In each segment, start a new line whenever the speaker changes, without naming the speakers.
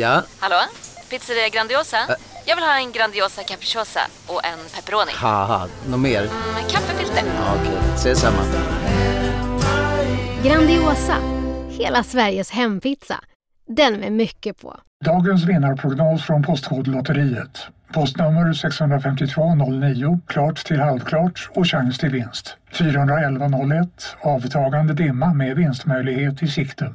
Ja?
Hallå? Pizzeria Grandiosa? Jag vill ha en Grandiosa capriciosa och en pepperoni.
Haha, något mer?
Med kaffefilter.
Ja, Okej, ses samma.
Grandiosa, hela Sveriges hempizza. Den med mycket på.
Dagens vinnarprognos från Postkodlotteriet. Postnummer 65209, klart till halvklart och chans till vinst. 41101, avtagande dimma med vinstmöjlighet i sikte.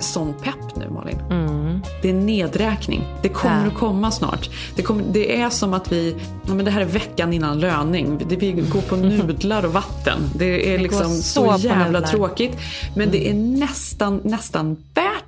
sån pepp nu Malin.
Mm.
Det är nedräkning. Det kommer
Ja.
att komma snart. Det, kommer, det är som att vi, ja, men det här är veckan innan löning. Det, vi går på nudlar och vatten. Det är
går
liksom
så
så, jävla
nudlar.
tråkigt. Men det är nästan, nästan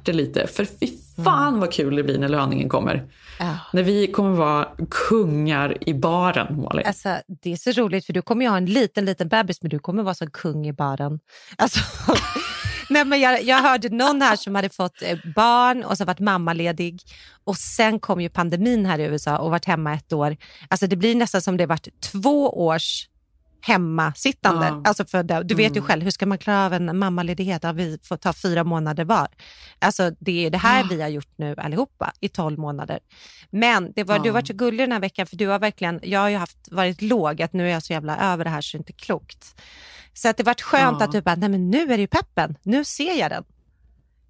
värt det lite. För fy fan vad kul det blir när löningen kommer.
Ja.
När vi kommer vara kungar i baren Malin.
Alltså, det är så roligt för du kommer ju ha en liten, liten bebis men du kommer vara som kung i baren. Alltså, nej, men jag, jag hörde någon här som hade fått eh, barn och så varit mammaledig och sen kom ju pandemin här i USA och varit hemma ett år. Alltså det blir nästan som det varit två års hemmasittande.
Ja.
Alltså för det, du vet ju själv, hur ska man klara av en mammaledighet? Ja, vi får ta fyra månader var. Alltså det är det här vi har gjort nu allihopa i tolv månader. Men det var, du har varit så gullig den här veckan för du har verkligen, jag har ju haft, varit låg, att nu är jag så jävla över det här så det är inte klokt. Så att det varit skönt
Ja.
att du bara, nej men nu är det ju peppen, nu ser jag den.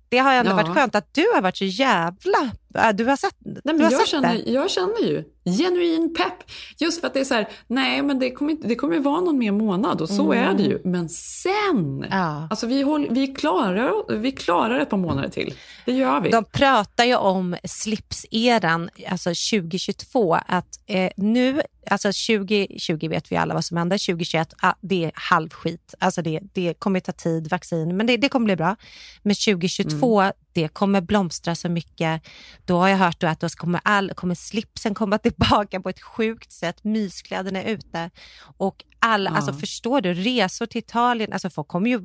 Det har ändå
Ja.
varit skönt att du har varit så jävla, du har sett,
Nej,
du
men
har
jag,
sett
känner,
det.
jag känner ju genuin pepp. Just för att det är så här, nej men det kommer, det kommer vara någon mer månad och så är det ju. Men sen,
Mm. Ja.
alltså vi, håller, vi, klarar, vi klarar ett par månader till. Det gör vi.
De pratar ju om slipseran, alltså 2022, att eh, nu, alltså 2020 vet vi alla vad som händer, 2021, ah, det är halvskit. Alltså det, det kommer ta tid, vaccin, men det, det kommer bli bra. Men 2022, det kommer blomstra så mycket. Då har jag hört då att då kommer, all, kommer slipsen komma tillbaka på ett sjukt sätt, myskläderna är ute och alla,
Ja.
alltså förstår du, resor till Italien, alltså folk kommer ju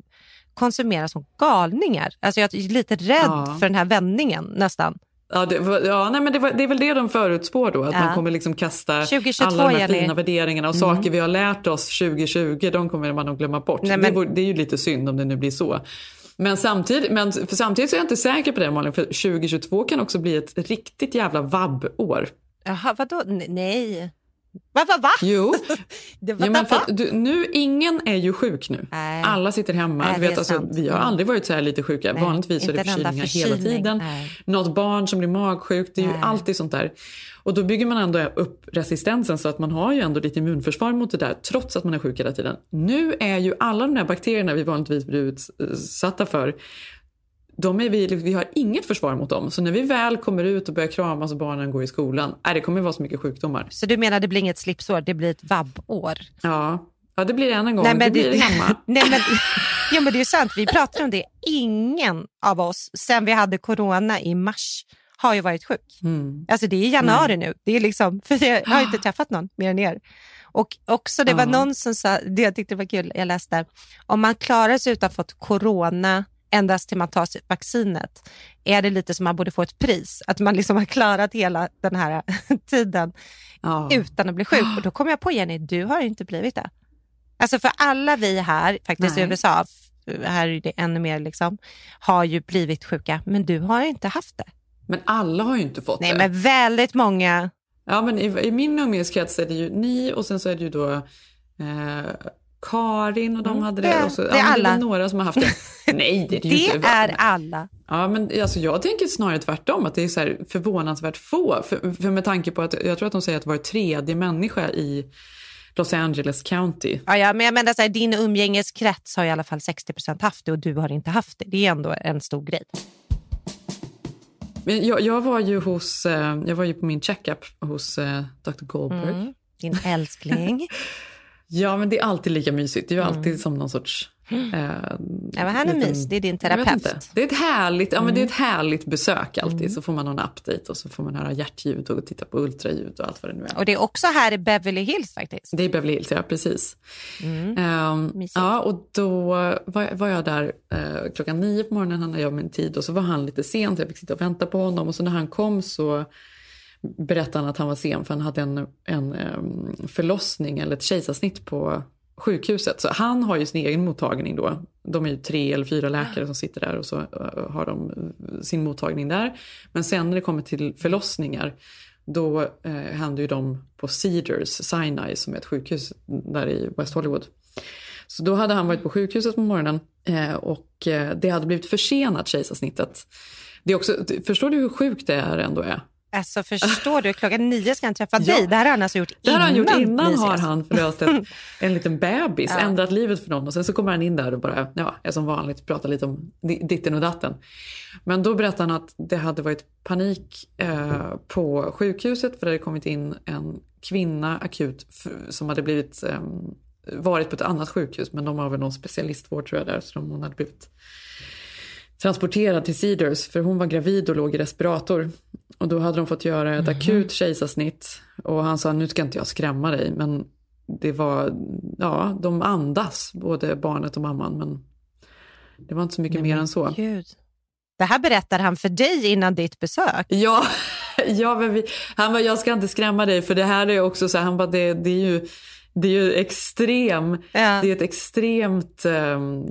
konsumera som galningar. Alltså jag är lite rädd
Ja.
för den här vändningen nästan.
Ja, det, ja, nej, men det, var, det är väl det de förutspår då, att
Ja.
man kommer liksom kasta
2022,
alla de här fina värderingarna och saker vi har lärt oss 2020, de kommer man nog glömma bort.
Nej,
det,
men-
vore- det är ju lite synd om det nu blir så. Men samtidigt, men för samtidigt så är jag inte säker på det Malin, för 2022 kan också bli ett riktigt jävla vabb-år.
Jaha, vadå? Nej. Va, va, va?
Jo,
Det, va,
Ja, men för du, nu, ingen är ju sjuk nu.
Nej.
Alla sitter hemma.
Nej,
du vet, alltså, vi har aldrig varit så här lite sjuka.
Nej,
Vanligtvis är det förkylningar hela
förkylning.
tiden.
Nej.
Något barn som blir magsjukt. Det är ju alltid sånt där. Och då bygger man ändå upp resistensen så att man har ju ändå lite immunförsvar mot det där trots att man är sjuk hela tiden. Nu är ju alla de där bakterierna vi vanligtvis blir utsatta för de är vi, vi har inget försvar mot dem. Så när vi väl kommer ut och börjar kramas och barnen går i skolan, äh, det kommer vara så mycket sjukdomar.
Så du menar det blir inget slipsår, det blir ett vabbår?
Ja, ja det blir det än en gång.
Nej, men
det blir det hemma.
Nej, men, ja, men det är sant, vi pratar om det. Ingen av oss, sen vi hade corona i mars, har ju varit sjuk.
Mm.
Alltså det är januari nu. Det är liksom, för jag har inte träffat någon mer än er. Och också det var
Ja.
någon som sa, det jag tyckte var kul, jag läste, om man klarar sig utan fått corona endast till man tar vaccinet, är det lite som man borde få ett pris. Att man liksom har klarat hela den här tiden
Ja.
utan att bli sjuk. Och då kom jag på Jenny, du har inte blivit det. Alltså för alla vi här, faktiskt i
Nej.
USA, f- här är det ännu mer liksom, har ju blivit sjuka, men du har inte haft det.
Men alla har ju inte fått
Nej,
det.
men väldigt många
Ja, men i, i min umgängeskrets är det ju ni och sen så är det ju då eh, Karin och de
Mm,
hade det.
det-
så,
det
ja,
är alla.
väl några som har haft det. Nej, det är det,
Det
inte.
är alla.
Ja, men alltså, jag tänker snarare tvärtom, att det är så här förvånansvärt få. För, för med tanke på att jag tror att de säger att var tredje människa i Los Angeles County.
Ja, ja, men jag menar så här, din umgängeskrets har i alla fall 60% haft det och du har inte haft det. Det är ändå en stor grej.
Men jag, jag var ju hos, eh, jag var ju på min checkup hos eh, Dr. Goldberg.
Mm. Din älskling.
Ja, men det är alltid lika mysigt. Det är ju
Mm.
alltid som någon sorts Eh,
Ja, men han är
liten-
mys, det är din terapeut.
Det är ett härligt, ja, men det är ett
Mm.
härligt besök alltid. Så får man någon update och så får man höra hjärtljud och titta på ultraljud och allt vad det nu är.
Och det är också här i Beverly Hills faktiskt.
Det är Beverly Hills, ja precis.
Mm. Mysigt.
ja, och då var, var jag där eh, klockan nio på morgonen, han hade jag min tid och så var han lite sen så jag fick sitta och vänta på honom och så när han kom så berättade han att han var sen för han hade en, en förlossning eller ett kejsarsnitt på sjukhuset. Så han har ju sin egen mottagning då. De är ju tre eller fyra läkare som sitter där och så eh, har de eh, sin mottagning där. Men sen när det kommer till förlossningar då eh, händer ju de på Cedars Sinai som är ett sjukhus där i West Hollywood. Så då hade han varit på sjukhuset på morgonen eh, och eh, det hade blivit försenat kejsarsnittet. Det är också, förstår du hur sjukt det här ändå är?
Alltså förstår du, klockan nio ska han träffa
Ja.
dig. Det här har han alltså gjort
Det
innan
har han gjort innan har han förlöst ett, en liten bebis,
Ja.
ändrat livet för någon och sen så kommer han in där och bara, ja, är som vanligt, pratar lite om di- ditten och datten. Men då berättade han att det hade varit panik eh, på sjukhuset för det hade kommit in en kvinna akut som hade blivit eh, varit på ett annat sjukhus men de har väl någon specialistvård tror jag där så de, hon hade blivit transporterad till Cedars för hon var gravid och låg i respirator. Och då hade de fått göra ett akut kejsarsnitt och han sa nu ska inte jag skrämma dig men det var, ja de andas både barnet och mamman men det var inte så mycket
Nej,
mer än så.
Gud. Det här berättar han för dig innan ditt besök.
Ja, ja vi, han bara, jag ska inte skrämma dig för det här är också så här, han bara, det, det är ju det är ju extrem,
Ja.
det är ett extremt ehm,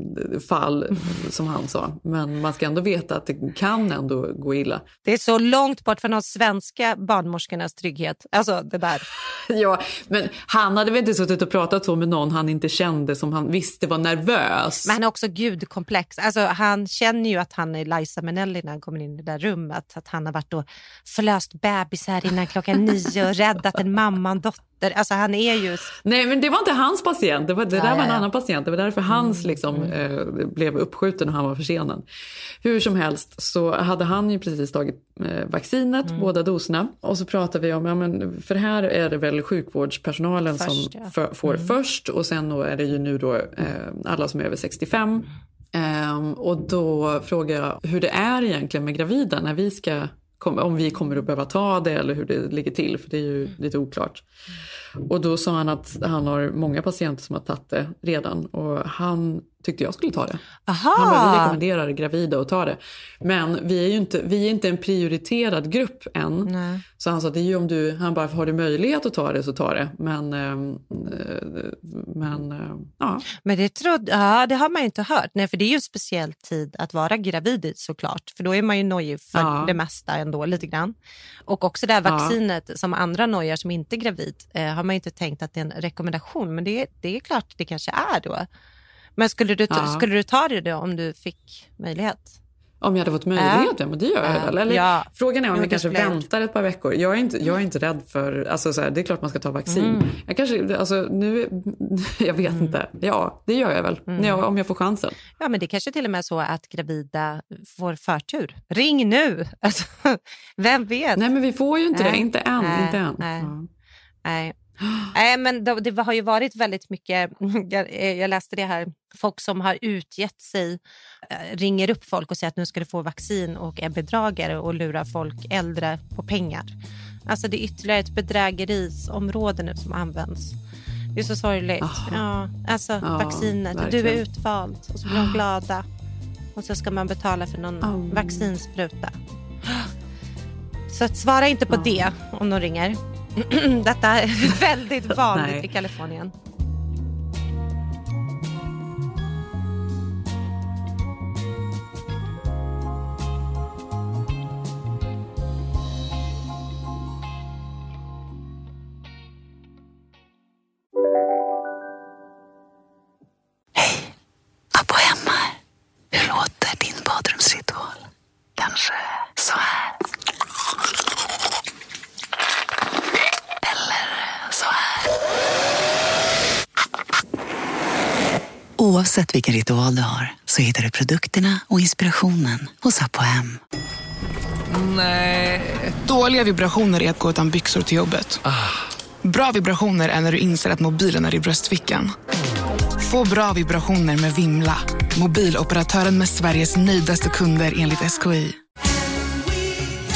fall som han sa. Men man ska ändå veta att det kan ändå gå illa.
Det är så långt bort från de svenska barnmorskornas trygghet. Alltså det där.
Ja, men han hade väl inte suttit och pratat så med någon han inte kände som han visste var nervös.
Men han är också gudkomplex. Alltså, han känner ju att han är Liza Minnelli när han kommer in i det där rummet. Att han har varit och förlöst bebisar innan klockan nio och räddat en mamma och en dotter. Alltså han är ju...
Nej, men det var inte hans patient. Det, var, det
Ja,
där var
ja,
en
ja.
annan patient. Det var därför hans liksom, eh, blev uppskjuten och han var försenad. Hur som helst så hade han ju precis tagit eh, vaccinet,
Mm.
båda doserna. Och så pratade vi om, ja, men för här är det väl sjukvårdspersonalen
Först,
som för, får
Mm.
först och sen då är det ju nu då eh, alla som är över 65. Ehm, och då frågade jag hur det är egentligen med gravida när vi ska om vi kommer att behöva ta det eller hur det ligger till, för det är ju lite oklart. Och då sa han att han har många patienter som har tagit det redan och han tyckte jag skulle ta det. Han bara, vi
Aha!
rekommenderar gravida att ta det. Men vi är ju inte, vi är inte en prioriterad grupp än.
Nej.
Så han sa, det är ju om du, han bara, har du möjlighet att ta det så ta det. Men, eh, men eh, ja.
Men det, trodde, ja, det har man ju inte hört. Nej, för det är ju en speciell tid att vara gravid i såklart. För då är man ju nojig för
Ja.
det mesta ändå lite grann. Och också det här
Ja.
vaccinet som andra nojar som inte är gravid eh, har man ju inte tänkt att det är en rekommendation. Men det, det är klart det kanske är då. Men skulle du, ta-
Ja.
skulle du ta det då om du fick möjlighet?
Om jag hade fått möjlighet, ja, men det gör jag
Ja.
väl. Eller,
Ja.
Frågan är om
Jo,
jag kanske
jag
väntar ett par veckor. Jag är inte, jag är inte rädd för, alltså så här, det är klart man ska ta vaccin.
Mm.
Jag kanske, alltså nu, jag vet inte. Ja, det gör jag väl.
Mm.
Ja, om jag får chansen.
Ja, men det kanske till och med är så att gravida får förtur. Ring nu! Alltså, vem vet?
Nej, men vi får ju inte
Nej.
det. Inte än.
Nej.
Inte än.
Nej.
Ja.
Nej. Nej, men det, det har ju varit väldigt mycket, jag, jag läste det här, folk som har utgett sig, eh, ringer upp folk och säger att nu ska du få vaccin och är bedragare och lurar folk äldre på pengar. Alltså det är ytterligare ett bedrägerisområde nu som används. Det är så sorgligt.
Aha.
Ja, alltså
Ja,
vaccinet, du
verkligen.
är utvald och så blir de glada. Och så ska man betala för någon
Oh.
vaccinspruta. Så svara inte på
Ja.
det om de ringer. Detta är väldigt vanligt i Kalifornien.
Oavsett vilken ritual du har så hittar du produkterna och inspirationen hos Abbo Hem.
Nej. Dåliga vibrationer är att gå utan byxor till jobbet. Bra vibrationer är när du inser att mobilen är i bröstfickan. Få bra vibrationer med Vimla. Mobiloperatören med Sveriges nöjdaste kunder enligt SKI.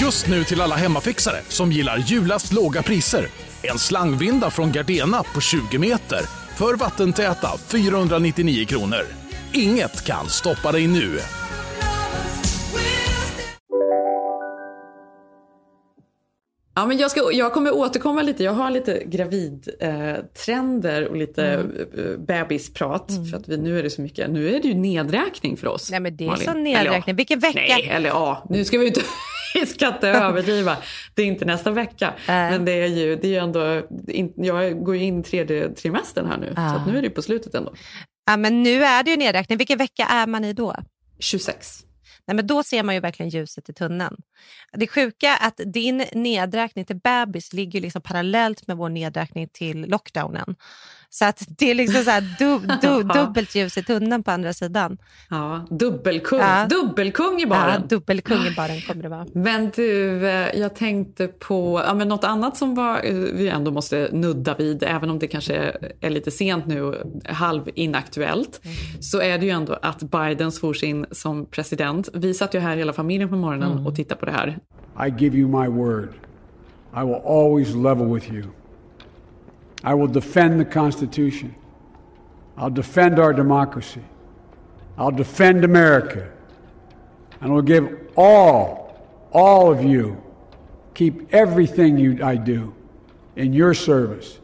Just nu till alla hemmafixare som gillar julast låga priser. En slangvinda från Gardena på 20 meter för vattentäta 499 kronor. Inget kan stoppa dig nu.
Ja, men jag, ska, jag kommer återkomma lite. Jag har lite gravidtrender eh, och lite mm. Eh, bebisprat. Mm. För att vi, nu är det så mycket. Nu är det ju nedräkning för oss.
Nej men det är Malin. så nedräkning. Eller, Vilken vecka?
Nej, eller ja. Nu ska vi inte... vi ska inte överdriva. Det är inte nästa vecka. Äh. Men det är ju, det är ju ändå... Jag går ju in tredje trimestern här nu. Äh. Så nu är det på slutet ändå.
Ja men nu är det ju nedräkning. Vilken vecka är man i då?
26.
Nej, men då ser man ju verkligen ljuset i tunneln. Det sjuka är att din nedräkning till bebis ligger liksom parallellt med vår nedräkning till lockdownen. Så att det är liksom så du, du, dubbelt ljus i tunneln på andra sidan.
Ja, dubbelkung, ja. dubbelkung i baren.
Ja, dubbelkung i baren kommer det vara.
Men du, eh, jag tänkte på ja, men något annat som var, eh, vi ändå måste nudda vid, även om det kanske är lite sent nu, halvinaktuellt, mm. så är det ju ändå att Biden svors in som president. Vi satt ju här hela familjen på morgonen mm. och tittade på det här.
I give you my word. I will always level with you. I will defend the Constitution. I'll defend our democracy. I'll defend America. And I'll give all, all of you, keep everything you, I do in your service,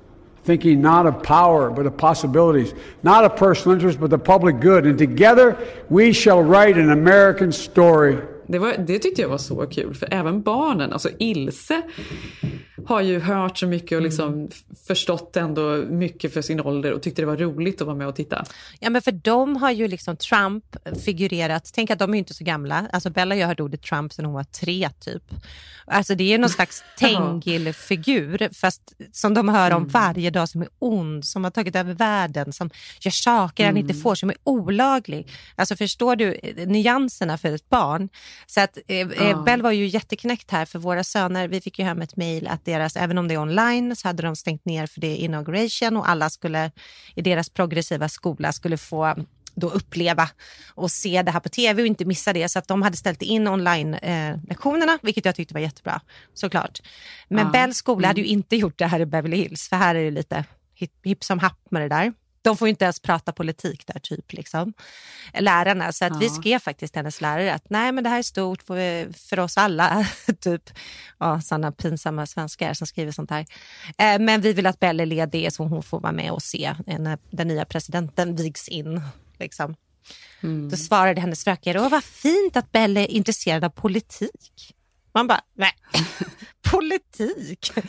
thinking not of power, but of possibilities, not of personal interest, but the public good. And together we shall write an American story
Det, var, det tyckte jag var så kul, för även barnen, alltså Ilse har ju hört så mycket och liksom mm. förstått ändå mycket för sin ålder och tyckte det var roligt att vara med och titta.
Ja, men för de har ju liksom Trump figurerat, tänk att de är inte så gamla, alltså Bella har hört ordet Trump sedan hon var tre typ. Alltså det är någon slags Tengil-figur, fast som de hör om mm. varje dag, som är ond, som har tagit över världen, som gör saker mm. han inte mm. får, som är olaglig. Alltså förstår du eh, nyanserna för ett barn? Så att eh, eh Bell var ju jätteknäckt här för våra söner. Vi fick ju hem ett mejl att deras, även om det är online, så hade de stängt ner för det inauguration och alla skulle i deras progressiva skola skulle få då uppleva och se det här på tv och inte missa det. Så att de hade ställt in online-lektionerna, eh, vilket jag tyckte var jättebra såklart. Men ja. Bells skola mm. hade ju inte gjort det här i Beverly Hills, för här är det lite hipp, hipp som happ med det där. De får inte ens prata politik där, typ. Liksom. Lärarna. Så att ja. vi skrev faktiskt till hennes lärare att nej, men det här är stort för, för oss alla. typ ja, sådana pinsamma svenskar som skriver sånt här. Eh, men vi vill att Belle är ledig så hon får vara med och se när den nya presidenten vigs in. Liksom. Mm. Då svarade hennes fröken, åh vad fint att Belle är intresserad av politik. Man bara, nej, politik?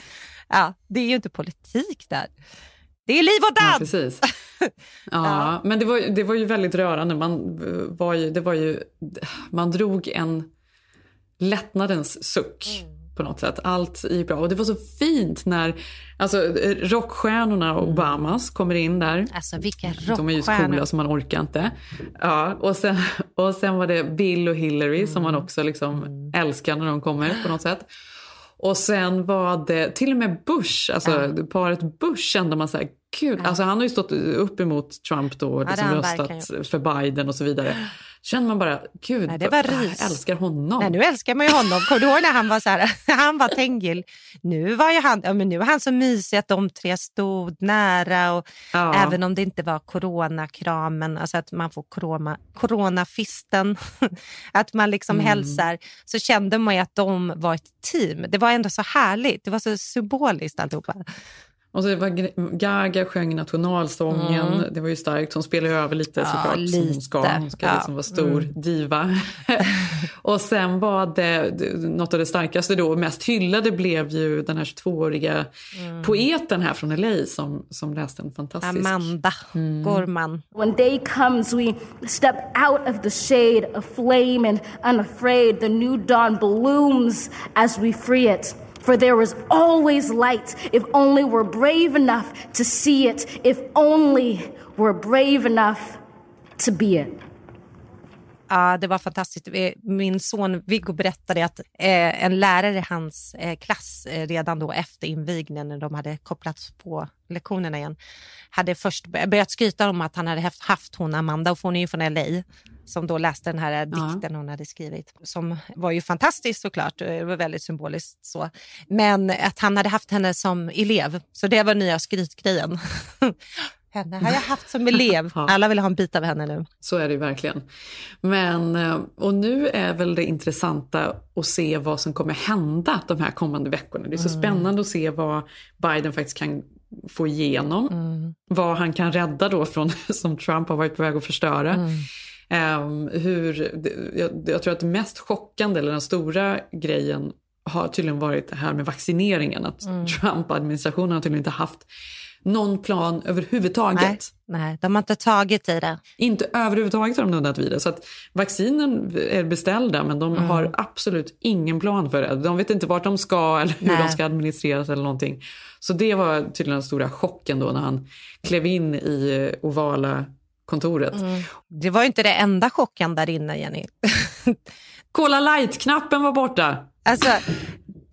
Ja, det är ju inte politik där. Det är liv och död! Ja,
precis. Ja, ja, men det var, det var ju väldigt rörande. Man, var ju, det var ju, man drog en lättnadens suck. Mm på något sätt. Allt gick bra. Och det var så fint när alltså, rockstjärnorna och mm. Obamas kommer in där.
Alltså vilka rockstjärnor.
De är ju så coola så man orkar inte. Ja, och, sen, och sen var det Bill och Hillary mm. som man också liksom mm. älskar när de kommer på något sätt. Och sen var det till och med Bush, alltså ja. paret Bush kände man så här, ja. alltså han har ju stått upp emot Trump då och liksom röstat för Biden och så vidare känner man bara, gud, Nej, det var jag älskar honom.
Nej, nu älskar man ju honom. Kommer du ihåg när han var så här, han var Tengil. Nu var ju han, ja, men nu var han så mysig att de tre stod nära och ja. även om det inte var coronakramen, alltså att man får corona, coronafisten, att man liksom mm. hälsar, så kände man ju att de var ett team. Det var ändå så härligt, det var så symboliskt alltihopa.
Och så var Gaga sjöng nationalsången. Mm. Det var ju starkt. Hon spelade över lite ja, såklart lite. som hon ska. Hon ska ja. liksom vara stor mm. diva. och sen var det något av det starkaste då och mest hyllade blev ju den här 22-åriga mm. poeten här från LA som, som läste en fantastisk...
Amanda mm. Gorman.
When day comes we step out of the shade of flame and unafraid the new dawn blooms as we free it. For there is always light if only we're brave enough to see it, if only we're brave enough to be it.
Ja, det var fantastiskt. Min son Viggo berättade att eh, en lärare i hans eh, klass eh, redan då efter invigningen när de hade kopplats på lektionerna igen, hade först börjat skryta om att han hade haft, haft hon Amanda, och hon är ju från LA, som då läste den här dikten hon hade skrivit, som var ju fantastisk såklart, det var väldigt symboliskt så. Men att han hade haft henne som elev, så det var nya skrytgrejen. henne har jag haft som elev. Alla vill ha en bit av henne nu.
Så är det verkligen. Men, eh, och nu är väl det intressanta att se vad som kommer hända de här kommande veckorna. Det är så mm. spännande att se vad Biden faktiskt kan få igenom. Mm. Vad han kan rädda då från, som Trump har varit på väg att förstöra. Mm. Um, hur, jag, jag, tror att det mest chockande, eller den stora grejen, har tydligen varit det här med vaccineringen. Att mm. Trump-administrationen har tydligen inte haft någon plan överhuvudtaget.
Nej, nej, de har inte tagit i det.
Inte överhuvudtaget har de nuddat vid det. Så att vaccinen är beställda men de mm. har absolut ingen plan för det. De vet inte vart de ska eller hur nej. de ska administreras eller någonting. Så det var tydligen den stora chocken då när han klev in i ovala kontoret. Mm.
Det var inte det enda chocken där inne, Jenny.
Cola light-knappen var borta.
Alltså,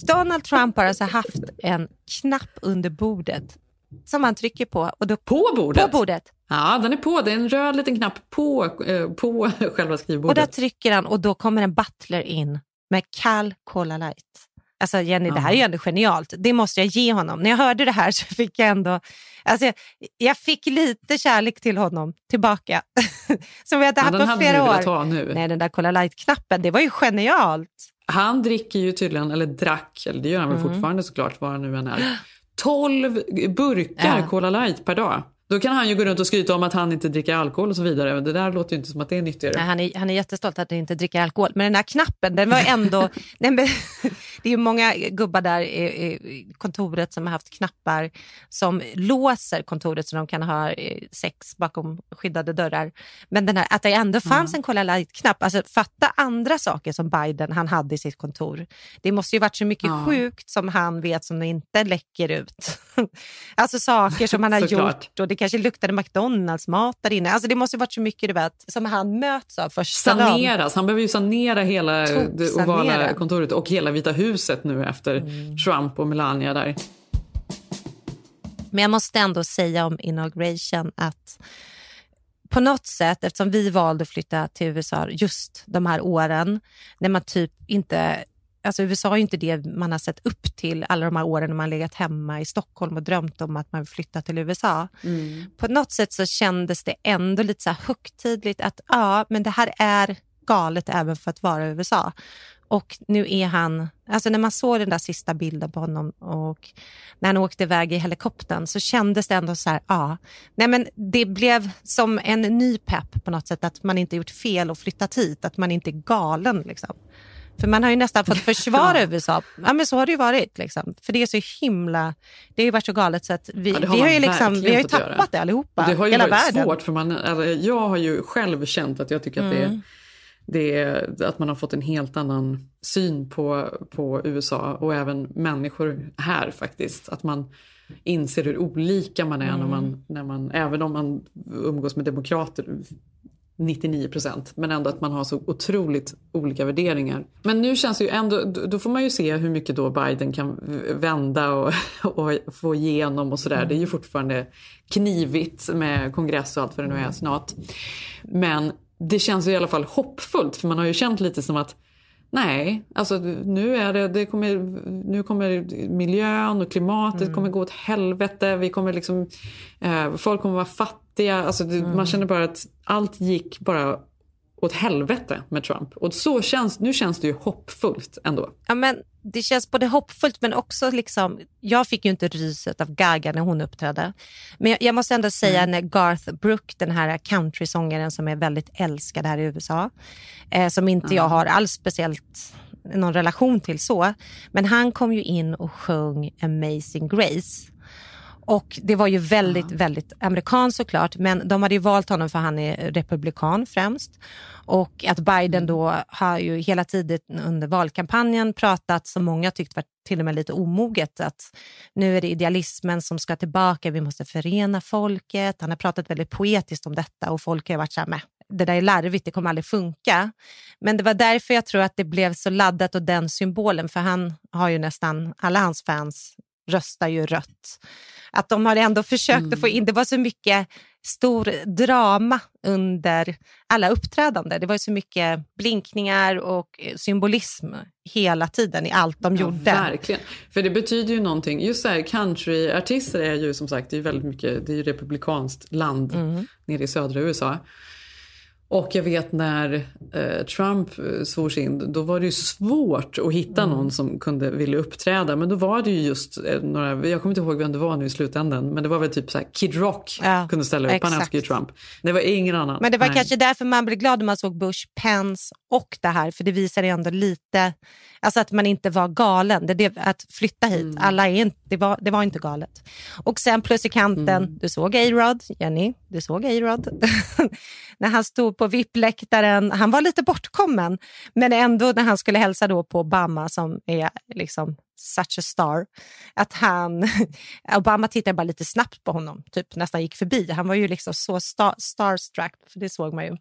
Donald Trump har alltså haft en knapp under bordet som man trycker på. Och då,
på bordet?
På bordet.
Ja, den är på. Det är en röd liten knapp på, eh, på själva skrivbordet.
Och där trycker han och då kommer en butler in med kall Cola Light. Alltså Jenny, det här är ju ändå genialt. Det måste jag ge honom. När jag hörde det här så fick jag ändå... Alltså jag, jag fick lite kärlek till honom tillbaka. Som vi hade haft på flera år.
Ta nu.
Nej, den där Cola Light-knappen, det var ju genialt.
Han dricker ju tydligen, eller drack, eller det gör han väl mm. fortfarande såklart, vad han nu än är 12 burkar ja. Cola Light per dag. Då kan han ju gå runt och skryta om att han inte dricker alkohol och så vidare. Det där låter ju inte som att det är nyttigare.
Nej, han, är, han är jättestolt att han inte dricker alkohol. Men den här knappen, den var ändå... men, det är ju många gubbar där i, kontoret som har haft knappar som låser kontoret så de kan ha eh, sex bakom skyddade dörrar. Men den här, att det ändå fanns mm. en Cola Light-knapp. Alltså, fatta andra saker som Biden han hade i sitt kontor. Det måste ju varit så mycket ja. sjukt som han vet som inte läcker ut. alltså saker som han har gjort. Och det kanske luktade McDonalds-mat där inne. Alltså det måste varit så mycket du vet, som han möts av första
Saneras. Dagen. Han behöver ju sanera hela det ovala kontoret och hela Vita huset nu efter mm. Trump och Melania där.
Men jag måste ändå säga om inauguration att på något sätt, eftersom vi valde att flytta till USA just de här åren, när man typ inte Alltså USA är ju inte det man har sett upp till alla de här åren när man legat hemma i Stockholm och drömt om att man vill flytta till USA. Mm. På något sätt så kändes det ändå lite så högtidligt att ja, men det här är galet även för att vara i USA. Och nu är han, alltså när man såg den där sista bilden på honom och när han åkte iväg i helikoptern så kändes det ändå så här, ja, nej men det blev som en ny pepp på något sätt att man inte gjort fel och flyttat hit, att man inte är galen liksom. För man har ju nästan fått försvara USA. Ja, men så har det ju varit. Liksom. För det är så himla... Det har ju varit så galet så att vi, ja, har, vi har ju, liksom, vi har ju tappat det allihopa.
Det har ju varit
världen.
svårt. För man, alltså, jag har ju själv känt att jag tycker att mm. det, det är, att man har fått en helt annan syn på, på USA och även människor här faktiskt. Att man inser hur olika man är mm. när, man, när man, även om man umgås med demokrater 99 procent, men ändå att man har så otroligt olika värderingar. Men nu känns det ju ändå, då får man ju se hur mycket då Biden kan vända och, och få igenom och sådär. Det är ju fortfarande knivigt med kongress och allt vad det nu är snart. Men det känns ju i alla fall hoppfullt för man har ju känt lite som att Nej, alltså nu, är det, det kommer, nu kommer miljön och klimatet mm. kommer gå åt helvete. Vi kommer liksom, eh, folk kommer vara fattiga. Alltså det, mm. Man känner bara att allt gick bara åt helvete med Trump. Och så känns, nu känns det ju hoppfullt ändå.
Ja, men det känns både hoppfullt men också liksom, jag fick ju inte ryset av Gaga när hon uppträdde. Men jag, jag måste ändå säga mm. när Garth Brooke, den här countrysångaren som är väldigt älskad här i USA, eh, som inte mm. jag har alls speciellt någon relation till så, men han kom ju in och sjöng Amazing Grace. Och det var ju väldigt, ja. väldigt amerikanskt såklart, men de hade ju valt honom för han är republikan främst. Och att Biden mm. då har ju hela tiden under valkampanjen pratat, som många tyckt var till och med lite omoget, att nu är det idealismen som ska tillbaka, vi måste förena folket. Han har pratat väldigt poetiskt om detta och folk har varit så här, med, det där är larvigt, det kommer aldrig funka. Men det var därför jag tror att det blev så laddat och den symbolen, för han har ju nästan, alla hans fans röstar ju rött. Att de har ändå försökt mm. att få in, det var så mycket stor drama under alla uppträdanden. Det var så mycket blinkningar och symbolism hela tiden i allt de
ja,
gjorde.
Verkligen. För det betyder ju någonting. Just så här, countryartister är ju som sagt, det är väldigt mycket, det är ju republikanskt land mm. nere i södra USA. Och jag vet när eh, Trump eh, svors in, då var det ju svårt att hitta mm. någon som kunde vilja uppträda. Men då var det ju just eh, några, jag kommer inte ihåg vem det var nu i slutändan, men det var väl typ så här, Kid Rock ja, kunde ställa upp, exakt. han älskar ju Trump. Det var ingen annan.
Men det var Nej. kanske därför man blev glad när man såg Bush, Pence och det här, för det visade ändå lite, alltså att man inte var galen. Det, det att flytta hit, mm. alla är inte, det, var, det var inte galet. Och sen plus i kanten, mm. du såg A-Rod, Jenny, du såg A-Rod. när han stod på VIP-läktaren, han var lite bortkommen, men ändå när han skulle hälsa då på Obama som är liksom such a star, att han, Obama tittade bara lite snabbt på honom, typ nästan gick förbi. Han var ju liksom så star, starstruck, för det såg man ju.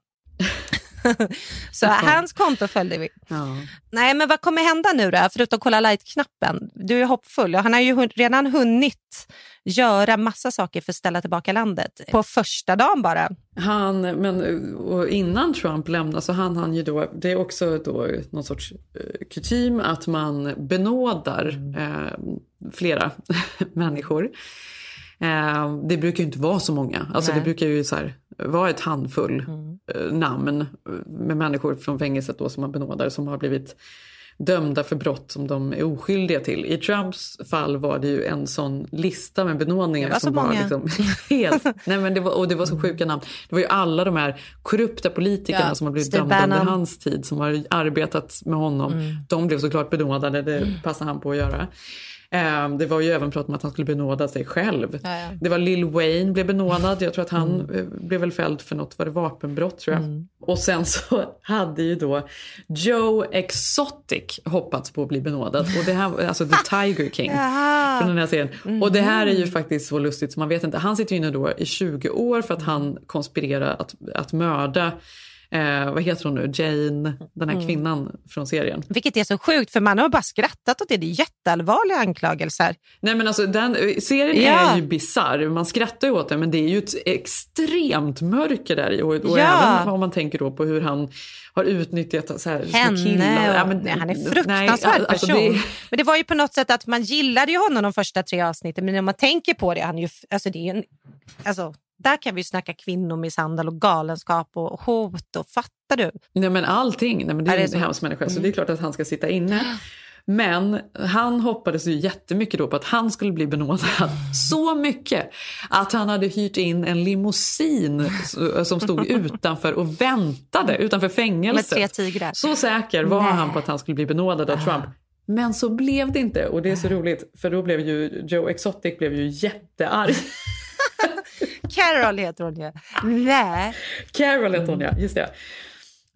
så hans konto följde vi. Ja. Nej, men vad kommer hända nu då, förutom kolla light-knappen? Du är hoppfull. Han har ju redan hunnit göra massa saker för att ställa tillbaka landet på första dagen bara.
Han, men innan Trump lämnade så han han ju då, det är också då någon sorts eh, kutym att man benådar eh, flera människor. Eh, det brukar ju inte vara så många. Alltså det brukar ju så här, vara ett handfull mm. Eh, namn med människor från fängelset då som man benådar som har blivit dömda för brott som de är oskyldiga till. I Trumps fall var det ju en sån lista med benådningar
var
som
så var
liksom helt... nej men det var, och det var så sjuka namn. Det var ju alla de här korrupta politikerna ja, som har blivit Steve dömda Bannon. under hans tid som har arbetat med honom. Mm. De blev såklart benådade, det mm. passade han på att göra. Ehm, det var ju även prat om att han skulle benåda sig själv. Ja, ja. Det var Lil Wayne blev benådad. Jag tror att han mm. Eh, blev väl fälld för något, var det vapenbrott tror jag. Mm. Och sen så hade ju då Joe Exotic hoppats på att bli benådad. Och det här, alltså The Tiger King från den här serien. Mm. Och det här är ju faktiskt så lustigt så man vet inte. Han sitter ju inne då i 20 år för att han konspirerar att, att mörda Eh, vad heter hon nu? Jane, den här mm. kvinnan från serien.
Vilket är så sjukt för man har bara skrattat åt det. Det är jätteallvarliga anklagelser.
Nej men alltså den, serien ja. är ju bizarr. Man skrattar ju åt den men det är ju ett extremt mörker där och, och ja. även om man tänker då på hur han har utnyttjat så här,
Henne, killar. Ja, men, nej, han är fruktansvärd nej, alltså, person. Det... Men det var ju på något sätt att man gillade ju honom de första tre avsnitten men när man tänker på det, han är ju, alltså det är en, alltså där kan vi snacka kvinnomisshandel och galenskap och hot. Och, fattar du?
Nej men allting. Nej, men det är, är det en hemsk människa mm. så det är klart att han ska sitta inne. Men han hoppades ju jättemycket då på att han skulle bli benådad. Så mycket att han hade hyrt in en limousin som stod utanför och väntade utanför fängelset.
Med tre tigrar.
Så säker var Nej. han på att han skulle bli benådad av Trump. Men så blev det inte och det är så roligt för då blev ju Joe Exotic blev ju jättearg.
Carol heter hon ju. Nej.
Carol heter hon ja, just det.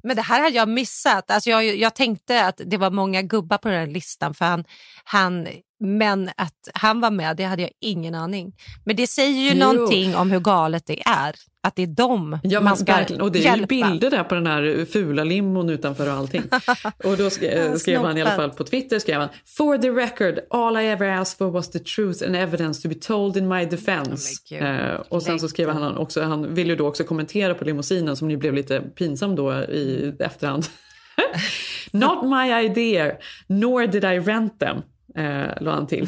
Men det här hade jag missat. Alltså jag, jag tänkte att det var många gubbar på den här listan. För han, han, men att han var med, det hade jag ingen aning. Men det säger ju jo. någonting om hur galet det är att det är dem
ja,
man ska
verkligen. Och det är hjälpa. ju bilder där på den här fula limon utanför och allting. och då skrev, skrev han i alla fall på Twitter, skrev han For the record, all I ever asked for was the truth and evidence to be told in my defense. Oh uh, och sen så skrev han också, han ville ju då också kommentera på limousinen som ju blev lite pinsam då i efterhand. Not my idea, nor did I rent them eh, la han till.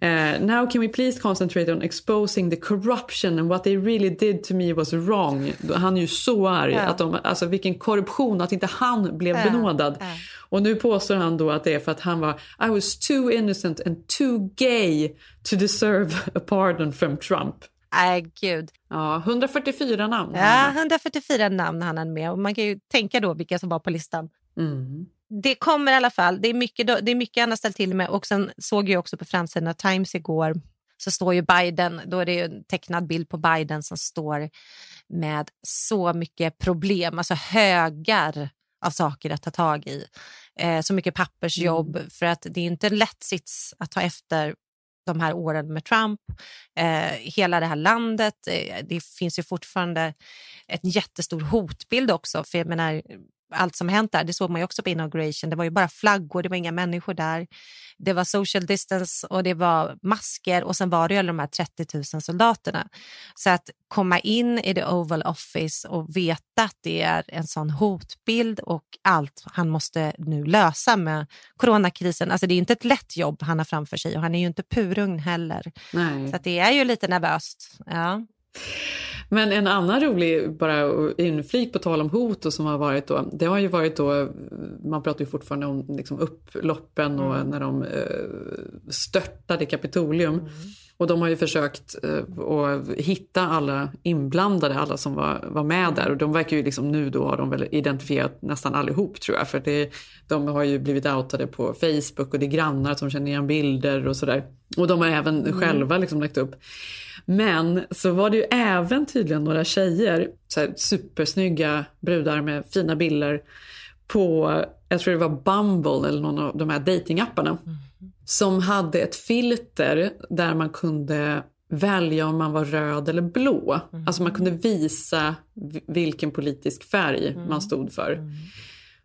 Eh, Now can we please concentrate on exposing the corruption and what they really did to me was wrong. Han är ju så arg. Yeah. Att de, alltså vilken korruption, att inte han blev yeah. benådad. Yeah. Och nu påstår han då att det är för att han var I was too innocent and too gay to deserve a pardon from Trump.
Nej, gud.
Ja, 144 namn.
Ja, 144 namn han hade med. Och man kan ju tänka då vilka som var på listan.
Mm
det kommer i alla fall. Det är mycket, det är mycket han har ställt till med. Och sen såg jag också på framsidan av Times igår så står ju Biden, då är det en tecknad bild på Biden som står med så mycket problem, alltså högar av saker att ta tag i. Eh, så mycket pappersjobb, mm. för att det är inte en lätt sits att ta efter de här åren med Trump, eh, hela det här landet. Eh, det finns ju fortfarande en jättestor hotbild också. För jag menar, allt som hänt där, det såg man ju också på inauguration. Det var ju bara flaggor, det var inga människor där. Det var social distance och det var masker och sen var det ju alla de här 30 000 soldaterna. Så att komma in i the Oval Office och veta att det är en sån hotbild och allt han måste nu lösa med coronakrisen. Alltså det är inte ett lätt jobb han har framför sig och han är ju inte purugn heller.
Nej.
Så det är ju lite nervöst. Ja.
Men en annan rolig bara inflik på tal om hot och som har varit då, det har ju varit då, man pratar ju fortfarande om liksom upploppen och
Mm.
när de eh, störtade Kapitolium.
Mm.
Och de har ju försökt eh, att hitta alla inblandade, alla som var, var med där. Och de verkar ju liksom nu då har de väl identifierat nästan allihop tror jag. För det, de har ju blivit outade på Facebook och det är grannar som känner igen bilder och sådär. Och de har även
Mm.
själva liksom lagt upp. Men så var det ju även tydligen några tjejer, så här supersnygga brudar med fina bilder på, jag tror det var Bumble eller någon av de här datingapparna. Som hade ett filter där man kunde välja om man var röd eller blå. Alltså man kunde visa vilken politisk färg man stod för.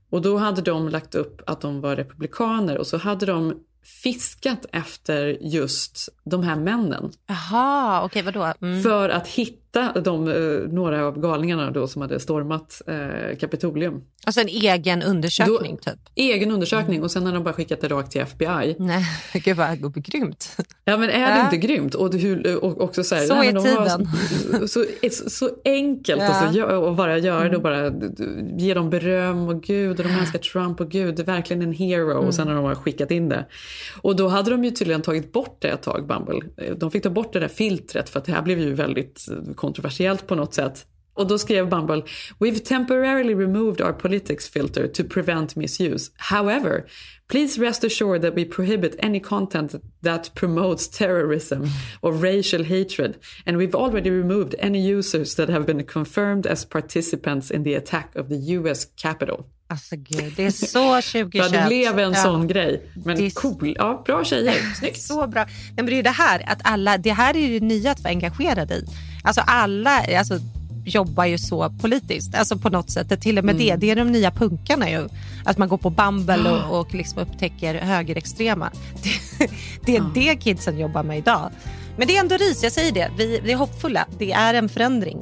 Och då hade de lagt upp att de var republikaner och så hade de fiskat efter just de här männen.
Jaha, okej vadå? Mm.
För att hitta de, eh, några av galningarna då som hade stormat eh, Kapitolium.
Alltså en egen undersökning typ?
Egen undersökning och sen har de bara skickat det rakt till FBI.
Nej, gud vad grymt.
Ja men är det
Ja.
inte grymt? Och, hur, och också så här,
Så
nej,
är
de har
tiden.
Så, så, så enkelt
Ja.
alltså, att bara göra det och bara ge dem beröm och gud och de älskar Trump och gud det är verkligen en hero
Mm.
och sen har de bara skickat in det. Och då hade de ju tydligen tagit bort det ett tag, Bumble. De fick ta bort det där filtret för att det här blev ju väldigt kontroversiellt på något sätt. Och då skrev Bumble, We've temporarily removed our politics filter to prevent misuse. However, please rest assured that we prohibit any content that promotes terrorism or racial hatred. And we've already removed any users that have been confirmed as participants in the attack of the US Capitol.
Alltså gud, det är så 2021.
Ja, det blev en
Ja.
sån grej. Men
är-
cool. Ja, bra tjejer. Snyggt.
Så bra. Nej, men det är det här, att alla, det här är ju det nya att vara engagerad i. Alltså alla alltså, jobbar ju så politiskt, alltså på något sätt. Det, till och med det, det är de nya punkarna ju. Att man går på Bumble och, och liksom upptäcker högerextrema. Det, det är det kidsen jobbar med idag. Men det är ändå ris, jag säger det. Vi, vi är hoppfulla. Det är en förändring.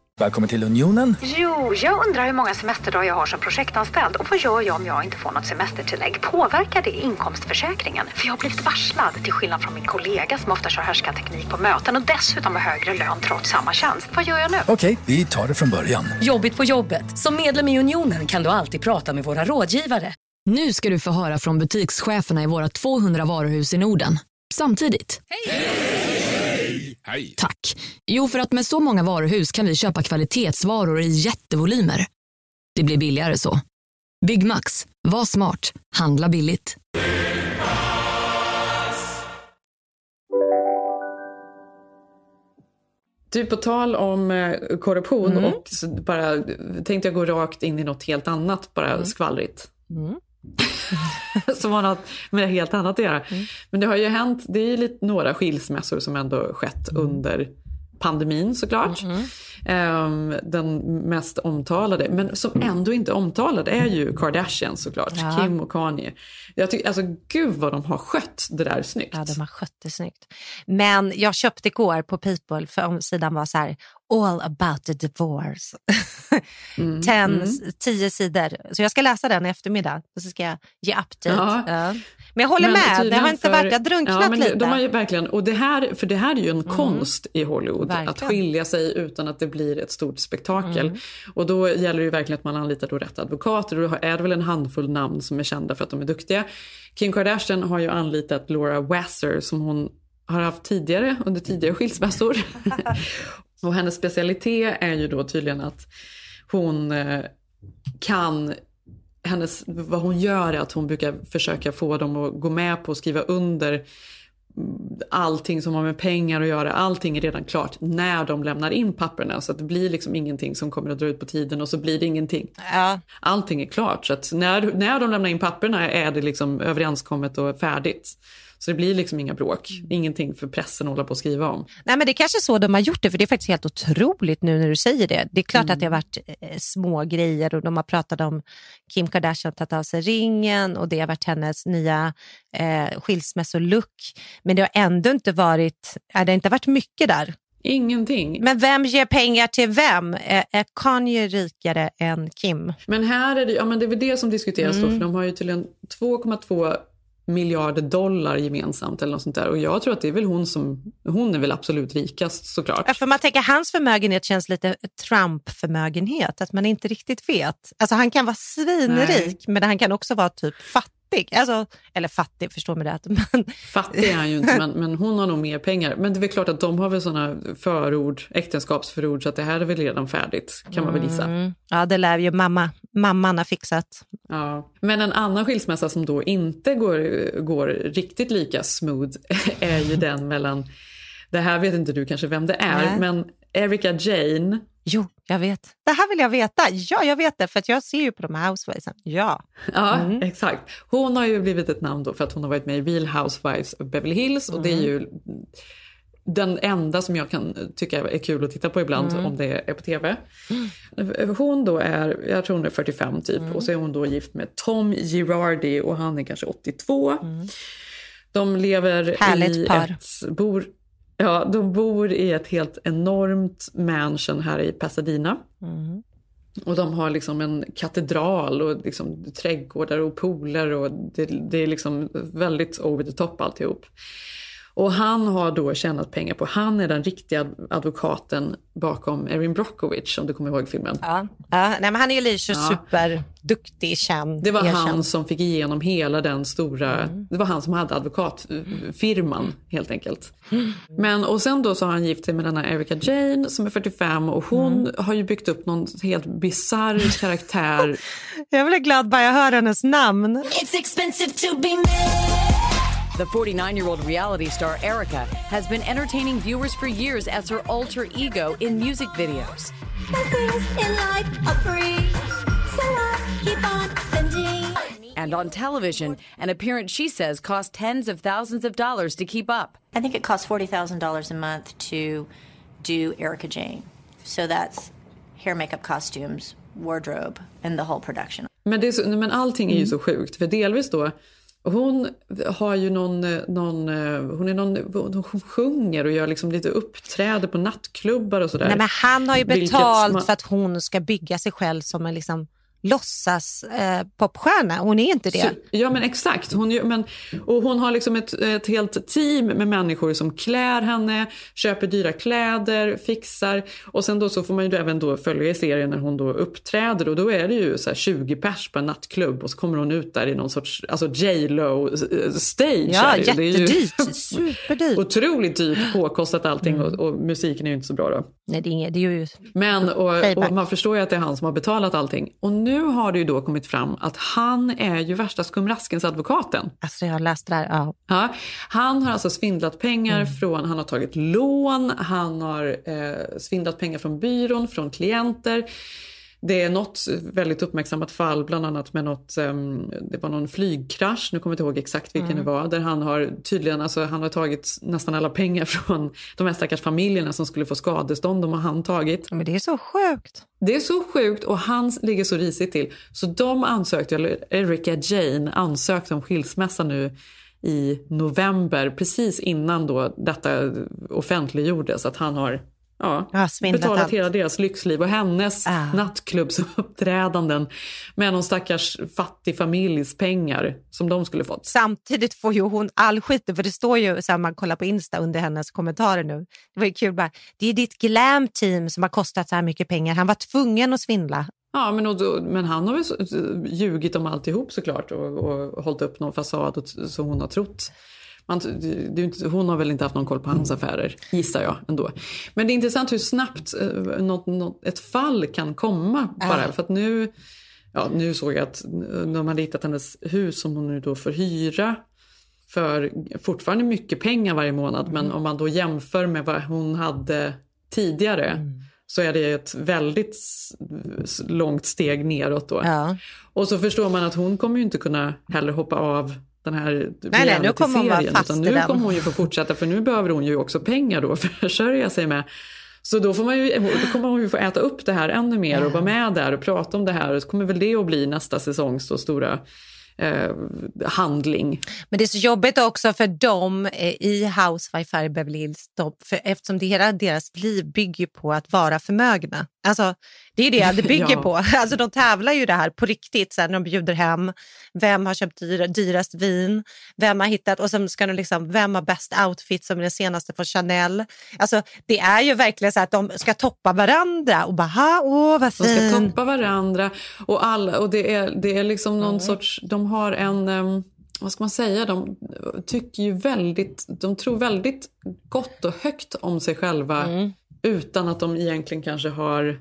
Välkommen till Unionen.
Jo, jag undrar hur många semesterdagar jag har som projektanställd och vad gör jag om jag inte får något semestertillägg? Påverkar det inkomstförsäkringen? För jag har blivit varslad, till skillnad från min kollega som ofta kör härskarteknik på möten och dessutom har högre lön trots samma tjänst. Vad gör jag nu?
Okej, vi tar det från början.
Jobbigt på jobbet. Som medlem i Unionen kan du alltid prata med våra rådgivare.
Nu ska du få höra från butikscheferna i våra 200 varuhus i Norden. Samtidigt.
Hej!
Tack. Jo, för att med så många varuhus kan vi köpa kvalitetsvaror i jättevolymer. Det blir billigare så. Byggmax. Var smart. Handla billigt.
Du, på tal om eh, korruption
Mm.
och bara tänkte jag gå rakt in i något helt annat, bara skvallrigt.
Mm.
som har något med helt annat att göra.
Mm.
Men det har ju hänt, det är lite några skilsmässor som ändå skett
Mm.
under pandemin såklart. Ehm, den mest omtalade, men som ändå inte omtalad är ju Kardashian såklart.
Ja.
Kim och Kanye. Jag tycker, alltså gud vad de har skött det där snyggt.
Ja, de har skött det snyggt. Men jag köpte igår på People, för omsidan var så här, all about the divorce.
Mm,
Ten,
mm.
Tio sidor. Så jag ska läsa den i eftermiddag och så ska jag ge update.
Ja.
Ja. Men jag håller
Men
med, det har inte
för-
varit, jag har drunknat
ja, men
lite.
De har verkligen, och det här, för det här är ju en konst i Hollywood,
Verkligen.
att skilja sig utan att det blir ett stort spektakel.
Mm.
Och då gäller det ju verkligen att man anlitar då rätt advokater och då är det väl en handfull namn som är kända för att de är duktiga. Kim Kardashian har ju anlitat Laura Wasser som hon har haft tidigare under tidigare skilsmässor. och hennes specialitet är ju då tydligen att hon eh, kan hennes, vad hon gör är att hon brukar försöka få dem att gå med på att skriva under allting som har med pengar att göra. Allting är redan klart när de lämnar in papperna så att det blir liksom ingenting som kommer att dra ut på tiden och så blir det ingenting.
Ja.
Allting är klart så att när, när de lämnar in papperna är det liksom överenskommet och färdigt. Så det blir liksom inga bråk, ingenting för pressen att hålla på och skriva om.
Nej, men det är kanske så de har gjort det, för det är faktiskt helt otroligt nu när du säger det. Det är klart att det har varit eh, små grejer och de har pratat om Kim Kardashian tagit av sig ringen och det har varit hennes nya eh, skilsmässolook. Men det har ändå inte varit, äh, det har inte varit mycket där.
Ingenting.
Men vem ger pengar till vem? Är, är Kanye rikare än Kim?
Men här är det, ja, men det är väl det som diskuteras då,
Mm.
för de har ju tydligen 2,2 miljarder dollar gemensamt eller något sånt där. Och jag tror att det är väl hon som, hon är väl absolut rikast såklart.
Ja, För man tänker hans förmögenhet känns lite Trump-förmögenhet, att man inte riktigt vet. Alltså han kan vara svinrik, men han kan också vara typ fattig. Alltså, eller fattig, förstår mig rätt. Men...
Fattig är han ju inte, men, men hon har nog mer pengar. Men det är väl klart att de har väl såna förord, äktenskapsförord, så att det här är väl redan färdigt, kan man väl gissa.
Mm. Ja, det lär ju mamma, mamman ha fixat.
Ja. Men en annan skilsmässa som då inte går, går riktigt lika smooth är ju den mellan, det här vet inte du kanske vem det är,
Nej.
men Erika Jane.
Jo, jag vet. Det här vill jag veta. Ja, jag vet det, för att jag ser ju på de här housewivesen. Ja.
Ja,
Mm.
exakt. Hon har ju blivit ett namn då för att hon har varit med i Real Housewives of Beverly Hills och det är
Mm.
ju den enda som jag kan tycka är kul att titta på ibland
Mm.
om det är på tv. Hon då är, jag tror hon är 45 typ
Mm.
och så är hon då gift med Tom Girardi och han är kanske 82. De lever
Mm. Härligt
i
par.
ett, bor, ja, de bor i ett helt enormt mansion här i Pasadena.
Mm.
Och de har liksom en katedral och liksom trädgårdar och pooler och det, det är liksom väldigt over the top alltihop. Och han har då tjänat pengar på, han är den riktiga advokaten bakom Erin Brockovich om du kommer ihåg filmen.
Ja. Ja, nej, men han är ju lite
Ja.
superduktig, känd,
Det var
erkänd.
han som fick igenom hela den stora, det var han som hade advokatfirman helt enkelt. Men och sen då så har han gift sig med denna Erika Jane som är 45 och hon har ju byggt upp någon helt bizarr karaktär.
Jag blir glad bara jag hör hennes namn.
It's expensive to be me.
The 49 year old reality star Erica has been entertaining viewers for years as her alter ego in music videos.
In life are free, so I keep on spending.
And on television, an appearance she says cost tens of thousands of dollars to keep up.
I think it costs forty thousand dollars a month to do Erica Jane. So that's hair, makeup, costumes, wardrobe, and the whole production.
Men, det är så, men allting är ju så sjukt för delvis då hon har ju någon, någon, hon är någon, hon sjunger och gör liksom lite uppträder på nattklubbar och sådär.
Nej, men han har ju betalt
man-
för att hon ska bygga sig själv som en liksom låtsas eh, popstjärna. Hon är inte det.
Så, ja men exakt. Hon, men, och hon har liksom ett, ett helt team med människor som klär henne, köper dyra kläder, fixar. Och sen då så får man ju då även då följa i serien när hon då uppträder och då är det ju så här 20 pers på en nattklubb och så kommer hon ut där i någon sorts alltså J.Lo eh, stage.
Ja,
är det är ju
jättedyrt. Superdyrt.
Otroligt dyrt, påkostat allting och, och musiken är ju inte så bra då.
Nej, det är, inget, det är ju...
Men och, och man förstår ju att det är han som har betalat allting. Och nu har det ju då kommit fram att han är ju värsta skumraskens-advokaten.
Alltså jag har läst det där. Ja.
Ja, han har alltså svindlat pengar från, han har tagit lån, han har eh, svindlat pengar från byrån, från klienter. Det är något väldigt uppmärksammat fall, bland annat med något, ehm, det var någon flygkrasch, nu kommer jag inte ihåg exakt vilken
Mm.
det var, där han har tydligen, alltså han har tagit nästan alla pengar från de här stackars familjerna som skulle få skadestånd, de har han tagit.
Men det är så sjukt.
Det är så sjukt och han ligger så risigt till. Så de ansökte, eller Erika Jane ansökte om skilsmässa nu i november, precis innan då detta offentliggjordes, att han har Ja, betalat
allt.
hela deras lyxliv och hennes
Ah.
nattklubbsuppträdanden med någon stackars fattig familjs pengar som de skulle fått.
Samtidigt får ju hon all skit, för det står ju så här, man kollar på Insta under hennes kommentarer nu. Det var ju kul bara, det är ditt glam team som har kostat så här mycket pengar. Han var tvungen att svindla.
Ja, men, och men han har väl ljugit om alltihop såklart och, och hållit upp någon fasad och, så hon har trott. Man, det inte, hon har väl inte haft någon koll på hans affärer, gissar jag ändå. Men det är intressant hur snabbt eh, något, något, ett fall kan komma bara.
Ja.
För att nu, ja, nu såg jag att de hade hittat hennes hus som hon nu då får hyra för fortfarande mycket pengar varje månad.
Mm.
Men om man då jämför med vad hon hade tidigare
Mm.
så är det ett väldigt långt steg neråt då.
Ja.
Och så förstår man att hon kommer ju inte kunna heller hoppa av den här
nej, nu kommer hon vara fast
utan nu kommer hon ju få fortsätta för nu behöver hon ju också pengar då för att försörja sig med. Så då, får man ju, då kommer hon ju få äta upp det här ännu mer och vara med där och prata om det här och så kommer väl det att bli nästa säsongs då stora eh, handling.
Men det är så jobbigt också för dem eh, i Housewife i Beverly Hills, för eftersom det hela deras liv bygger på att vara förmögna. Alltså, det är det det bygger
Ja.
på. Alltså, de tävlar ju det här på riktigt sen när de bjuder hem. Vem har köpt dyra, dyrast vin? Vem har hittat? Och sen ska de liksom, vem har bäst outfit som är den senaste från Chanel? Alltså, det är ju verkligen så att de ska toppa varandra och bara, "Ha, åh vad
De ska
fin.
toppa varandra och, alla, och det, är, det är liksom någon
Mm.
sorts, de har en, em, vad ska man säga, de tycker ju väldigt, de tror väldigt gott och högt om sig själva
Mm
utan att de egentligen kanske har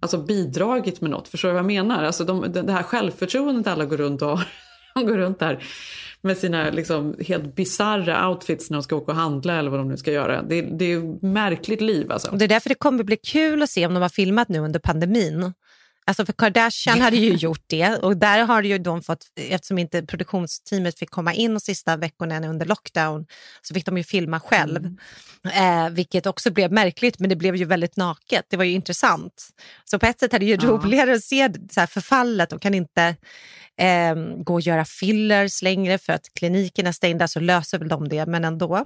alltså, bidragit med något. Förstår du vad jag menar? Alltså de, det här självförtroendet alla går runt och har, de går runt där med sina liksom, helt bizarra outfits när de ska åka och handla eller vad de nu ska göra. Det, det är ett märkligt liv alltså.
Och det är därför det kommer bli kul att se om de har filmat nu under pandemin. Alltså för Kardashian hade ju gjort det och där har ju de fått, eftersom inte produktionsteamet fick komma in de sista veckorna under lockdown, så fick de ju filma själv. Eh, vilket också blev märkligt, men det blev ju väldigt naket. Det var ju intressant. Så på ett sätt är det ju
Ja.
roligare att se så förfallet. De kan inte eh, gå och göra fillers längre för att klinikerna är stängda, så löser väl de det, men ändå.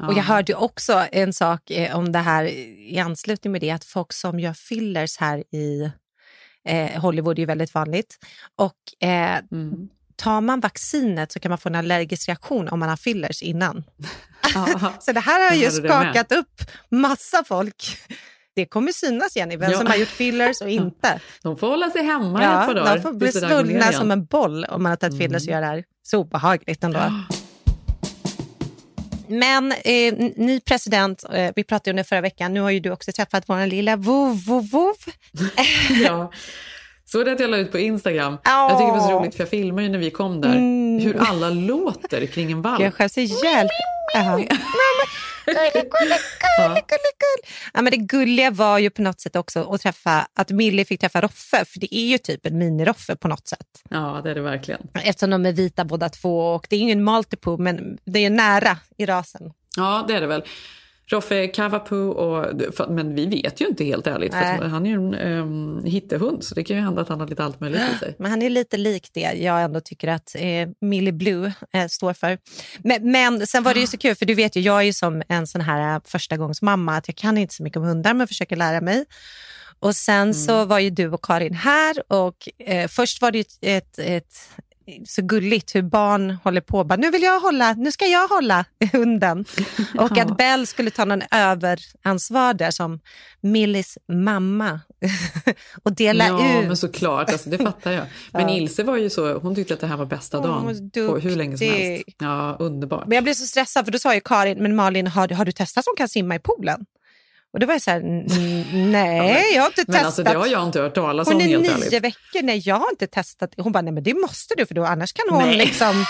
Och jag
Ja.
hörde också en sak eh, om det här i anslutning med det, att folk som gör fillers här i eh, Hollywood är ju väldigt vanligt. Och eh,
Mm.
tar man vaccinet så kan man få en allergisk reaktion om man har fillers innan.
Ja.
Så det här har ju skakat upp massa folk. Det kommer synas Jenny, vem
Ja.
som har gjort fillers och inte.
De får hålla sig hemma i ett par
Ja,
dagar.
de får bli svullna som en boll om man har tagit fillers och gör det här. Så obehagligt ändå. Men eh, ny president, eh, vi pratade om det förra veckan, nu har ju du också träffat vår lilla vov, vov, vov.
ja. Så det att jag la ut på Instagram. Jag tycker det var så roligt för jag filmade ju när vi kom där
Mm.
hur alla låter kring en valp.
Jag skäms ihjäl. Jaha. Gulle, gulle, gulle, gulle, gulle. Ja, men det gulliga var ju på något sätt också att träffa, att Millie fick träffa Roffe, för det är ju typ en miniroffe på något sätt.
Ja, det är det verkligen.
Eftersom de är vita båda två och det är ingen multipo, men det är nära i rasen.
Ja, det är det väl. Roffe Kavapu, och, för, men vi vet ju inte helt ärligt. För
Nej.
han är ju en um, hittehund så det kan ju hända att han har lite allt möjligt i sig.
Men han är lite lik det jag ändå tycker att eh, Millie Blue eh, står för. Men, men sen var det ju så kul, för du vet ju, jag är ju som en sån här eh, förstagångsmamma, att jag kan inte så mycket om hundar men försöker lära mig. Och sen så var ju du och Karin här och eh, först var det ett, ett, ett så gulligt hur barn håller på. Bara, nu vill jag hålla, nu ska jag hålla hunden. Och
Ja.
att Bell skulle ta någon överansvar där som Millis mamma och dela
ja,
ut.
men såklart. Alltså, det fattar jag. Men
Ja.
Ilse var ju så, hon tyckte att det här var bästa dagen på hur länge som helst. Ja, underbart.
Men jag blev så stressad för då sa ju Karin, men Malin har, har du testat som kan simma i poolen? Och då var jag så här, "N- nej jag har inte
Men
testat.
alltså det har jag inte hört talas
hon
om
är
helt
nio
ärligt.
veckor, nej jag har inte testat. Hon bara, nej men det måste du för då annars kan hon
Nej.
liksom,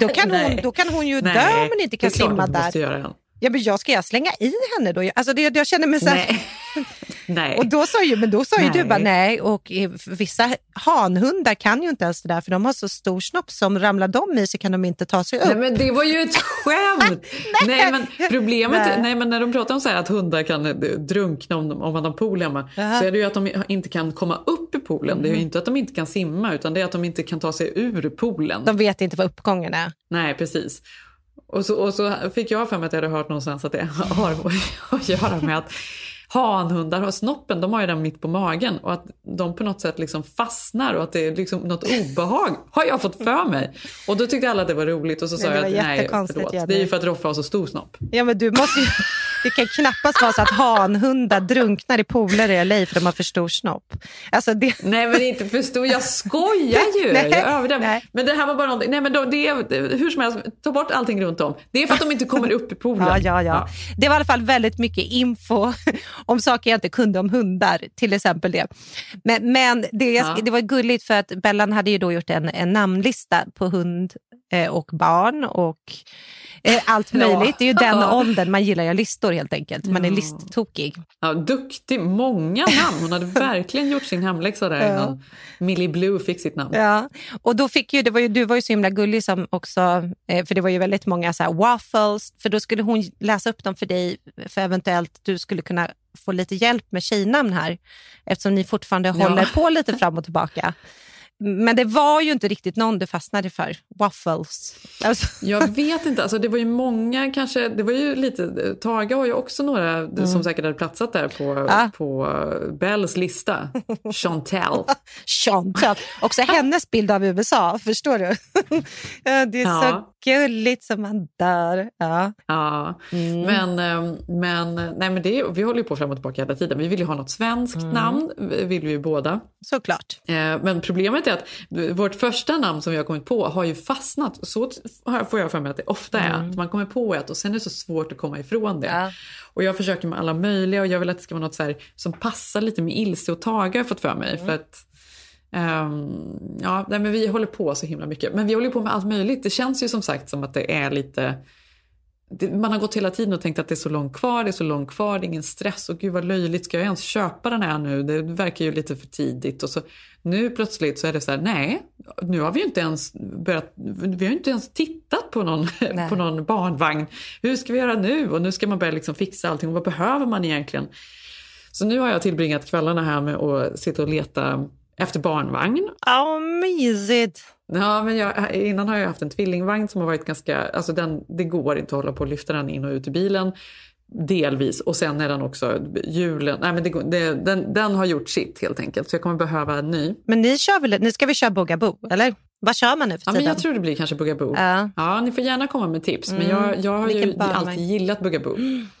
då kan hon, då kan hon ju
Nej,
dö om hon inte kan
är
simma där. Ja, men jag ska jag slänga i henne då? Alltså det, jag känner mig så här,
Nej.
Och då sa ju, men då sa ju du
Nej.
bara nej och eh, vissa hanhundar kan ju inte ens det där för de har så stor snopp som ramlar de i så kan de inte ta sig upp.
Nej, men det var ju ett skämt! nej, men problemet,
Nej.
nej. men när de pratar om så här att hundar kan eh, drunkna om, om man har pool hemma,
Jaha.
så är det ju att de inte kan komma upp i poolen. Det är ju inte att de inte kan simma, utan det är att de inte kan ta sig ur poolen.
De vet inte vad uppgången är.
Nej, precis. Och så, och så fick jag för mig att jag hade hört någonstans att det har att göra med att hanhundar har snoppen, de har ju den mitt på magen och att de på något sätt liksom fastnar och att det är liksom något obehag har jag fått för mig. Och då tyckte alla att det var roligt och så sa jag att nej förlåt, det är ju för att Roffe har så stor snopp.
Ja, men du måste ju, det kan knappast vara så att hanhundar drunknar i pooler i LA för de har för stor snopp. Alltså det...
Nej men inte för stor, jag skojar ju.
Nej,
jag överdriver. Men det här var bara någonting, nej men då, det är, hur som helst, ta bort allting runt om. Det är för att de inte kommer upp i poolen.
Ja, ja, ja. Det var i alla fall väldigt mycket info om saker jag inte kunde om hundar, till exempel det. Men, men det,
Ja.
det var gulligt för att Bellan hade ju då gjort en, en namnlista på hund eh, och barn och eh, allt möjligt. Det är ju den åldern man gillar att listor helt enkelt. Man är listtokig.
Ja, duktig, många namn. Hon hade verkligen gjort sin hemläxa där
Ja.
innan Millie Blue fick sitt namn.
Ja, och då fick ju, det var ju, du var ju så himla gullig som också, eh, för det var ju väldigt många så waffles, för då skulle hon läsa upp dem för dig, för eventuellt du skulle kunna få lite hjälp med tjejnamn här, eftersom ni fortfarande
Ja.
håller på lite fram och tillbaka. Men det var ju inte riktigt någon du fastnade för, waffles. Alltså,
Jag vet inte, alltså det var ju många kanske, det var ju lite, Tage har ju också några som säkert hade platsat där på,
Mm. Ja.
på Bells lista. Chantal.
Chantal. Också hennes bild av USA, förstår du? det är
Ja.
så gulligt som man dör. Ja.
Ja,
Mm.
men, eh, men, nej, men det, vi håller ju på fram och tillbaka hela tiden. Vi vill ju ha något svenskt
Mm.
namn, vill vi ju båda.
Såklart.
Eh, Men problemet är att vårt första namn som vi har kommit på har ju fastnat. Så får jag för mig att det ofta är.
Mm.
Att man kommer på ett och sen är det så svårt att komma ifrån det. Och jag försöker med alla möjliga och jag vill att det ska vara något så här som passar lite med Ilse och Tage har jag fått för mig.
Mm.
För att, ehm, ja, nej, men vi håller på så himla mycket. Men vi håller på med allt möjligt. Det känns ju som sagt som att det är lite man har gått hela tiden och tänkt att det är så långt kvar, det är så långt kvar, det är ingen stress och gud vad löjligt, ska jag ens köpa den här nu? Det verkar ju lite för tidigt. Och så, nu plötsligt så är det så här, nej, nu har vi ju inte ens börjat, vi har ju inte ens tittat på någon,
Nej.
på någon barnvagn. Hur ska vi göra nu? Och nu ska man börja liksom fixa allting och vad behöver man egentligen? Så nu har jag tillbringat kvällarna här med att sitta och leta efter barnvagn.
Ja, mysigt.
Ja, men jag, innan har jag haft en tvillingvagn som har varit ganska, alltså den, det går inte att hålla på och lyfta den in och ut i bilen. Delvis. Och sen är den också hjulen, nej men det, det, den, den har gjort sitt helt enkelt. Så jag kommer behöva en ny.
Men ni kör väl, ni ska väl köra Bugaboo, eller? Vad kör man nu för
Ja,
tiden?
men jag tror det blir kanske Bugaboo.
Ja.
Ja, ni får gärna komma med tips. Men
Mm.
jag, jag har ju
Vilken barnvagn?
alltid gillat Bugaboo.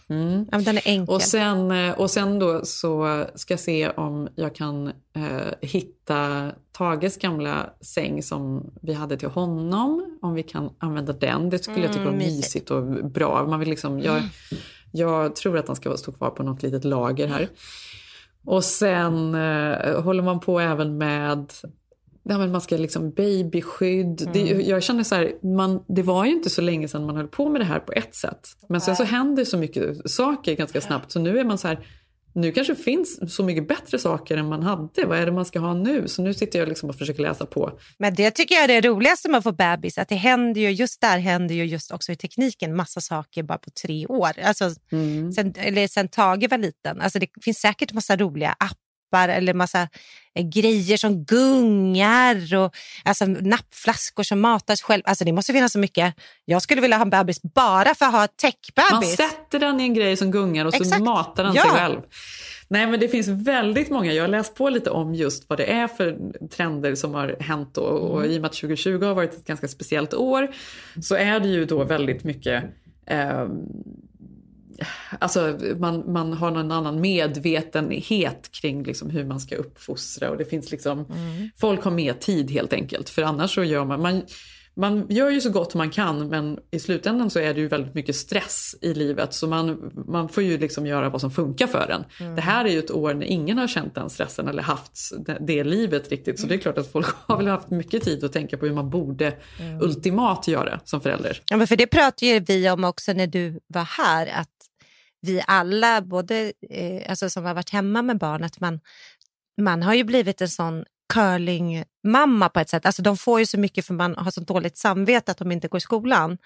Mm.
Ja, men den är enkel.
Och sen, eh, och sen då så ska jag se om jag kan eh, hitta Tages gamla säng som vi hade till honom. Om vi kan använda den. Det skulle jag tycka var
Mm, mysigt.
mysigt och bra. Man vill liksom, jag, jag tror att den ska stå kvar på något litet lager här. Och sen eh, håller man på även med Ja, men man ska liksom babyskydd. Det,
Mm.
jag känner så här, man, det var ju inte så länge sedan man höll på med det här på ett sätt. Men sen så händer så mycket saker ganska snabbt så nu är man så här, nu kanske finns så mycket bättre saker än man hade. Vad är det man ska ha nu? Så nu sitter jag liksom och försöker läsa på.
Men det tycker jag är det roligaste med att få bebis, att det händer ju, just där händer ju just också i tekniken massa saker bara på tre år. Alltså,
Mm.
sen, eller sen Tage var liten, alltså det finns säkert massa roliga appar eller massa eh, grejer som gungar och alltså, nappflaskor som matas själv. Alltså det måste finnas så mycket. Jag skulle vilja ha en bebis bara för att ha
Man
techbebis.
sätter den i en grej som gungar och så
Exakt.
matar den
Ja.
sig själv. Nej men det finns väldigt många, jag har läst på lite om just vad det är för trender som har hänt då. Och
Mm.
i och med att 2020 har varit ett ganska speciellt år så är det ju då väldigt mycket eh, Alltså man, man har någon annan medvetenhet kring liksom hur man ska uppfostra och det finns liksom,
Mm.
folk har mer tid helt enkelt för annars så gör man, man man gör ju så gott man kan men i slutändan så är det ju väldigt mycket stress i livet så man, man får ju liksom göra vad som funkar för en.
Mm.
Det här är ju ett år när ingen har känt den stressen eller haft det, det livet riktigt så det är klart att folk har väl haft mycket tid att tänka på hur man borde
Mm.
ultimat göra som förälder.
Ja, men för det pratade ju vi om också när du var här, att vi alla, både eh, alltså som har varit hemma med barn, att man, man har ju blivit en sån curlingmamma på ett sätt. Alltså de får ju så mycket för man har så dåligt samvete att de inte går i skolan.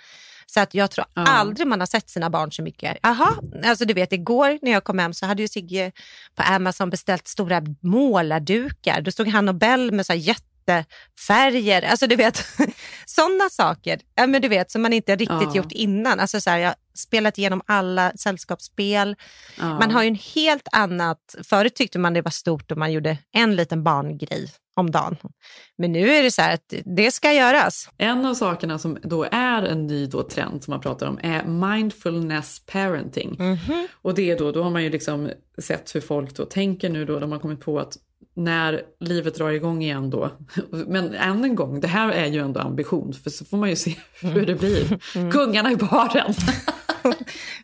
Så att jag tror
Ja.
aldrig man har sett sina barn så mycket. Aha, alltså du vet igår när jag kom hem så hade ju Sigge på Amazon beställt stora målardukar. Då stod han och Bell med så här jättefärger. Alltså du vet, sådana saker. Ja, men du vet, som man inte riktigt
Ja.
gjort innan. Alltså så här, jag har spelat igenom alla sällskapsspel.
Ja.
Man har ju en helt annat... Förut tyckte man det var stort om man gjorde en liten barngrej om dagen. Men nu är det så här att det ska göras.
En av sakerna som då är en ny då trend som man pratar om är mindfulness parenting.
Mhm.
Och det är då, då har man ju liksom sett hur folk då tänker nu då, de har kommit på att när livet drar igång igen då, men än en gång, det här är ju ändå ambition, för så får man ju se hur det blir.
Mm.
Kungarna i baren.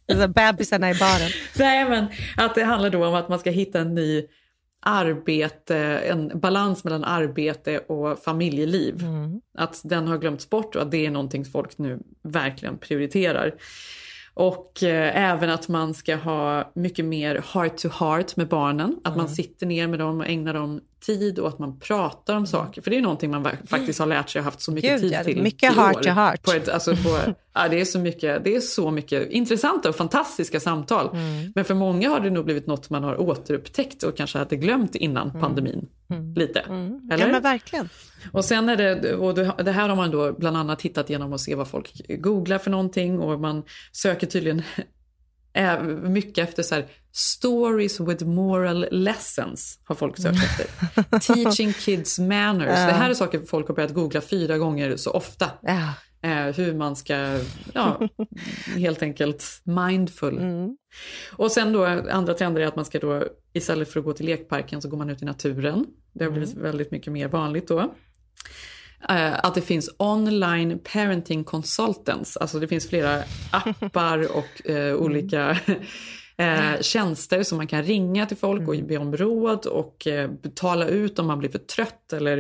Bebisarna i baren.
Nej, men att det handlar då om att man ska hitta en ny arbete, en balans mellan arbete och familjeliv.
Mm.
Att den har glömts bort och att det är någonting folk nu verkligen prioriterar. Och eh, även att man ska ha mycket mer heart to heart med barnen. Att man
Mm.
sitter ner med dem och ägnar dem tid och att man pratar om saker. För det är någonting man ver- faktiskt har lärt sig och haft så mycket
Gud,
tid
ja,
till
mycket heart to heart.
På ett, alltså på, ja, det, är så mycket, det är så mycket intressanta och fantastiska samtal.
Mm.
Men för många har det nog blivit något man har återupptäckt och kanske hade glömt innan pandemin. Lite. Eller?
Mm. Ja, men verkligen.
Och sen är det, och det det här har man då bland annat hittat genom att se vad folk googlar för någonting och man söker tydligen eh, mycket efter så här stories with moral lessons har folk sökt efter. Teaching kids manners. Det här är saker folk har börjat googla fyra gånger så ofta. Eh, hur man ska, ja, helt enkelt mindful.
Mm.
Och sen då andra trender är att man ska då istället för att gå till lekparken så går man ut i naturen. Det har blivit
Mm.
väldigt mycket mer vanligt då. Eh, att det finns online parenting consultants, alltså det finns flera appar och eh, olika eh, tjänster som man kan ringa till folk och be om råd och eh, betala ut om man blir för trött eller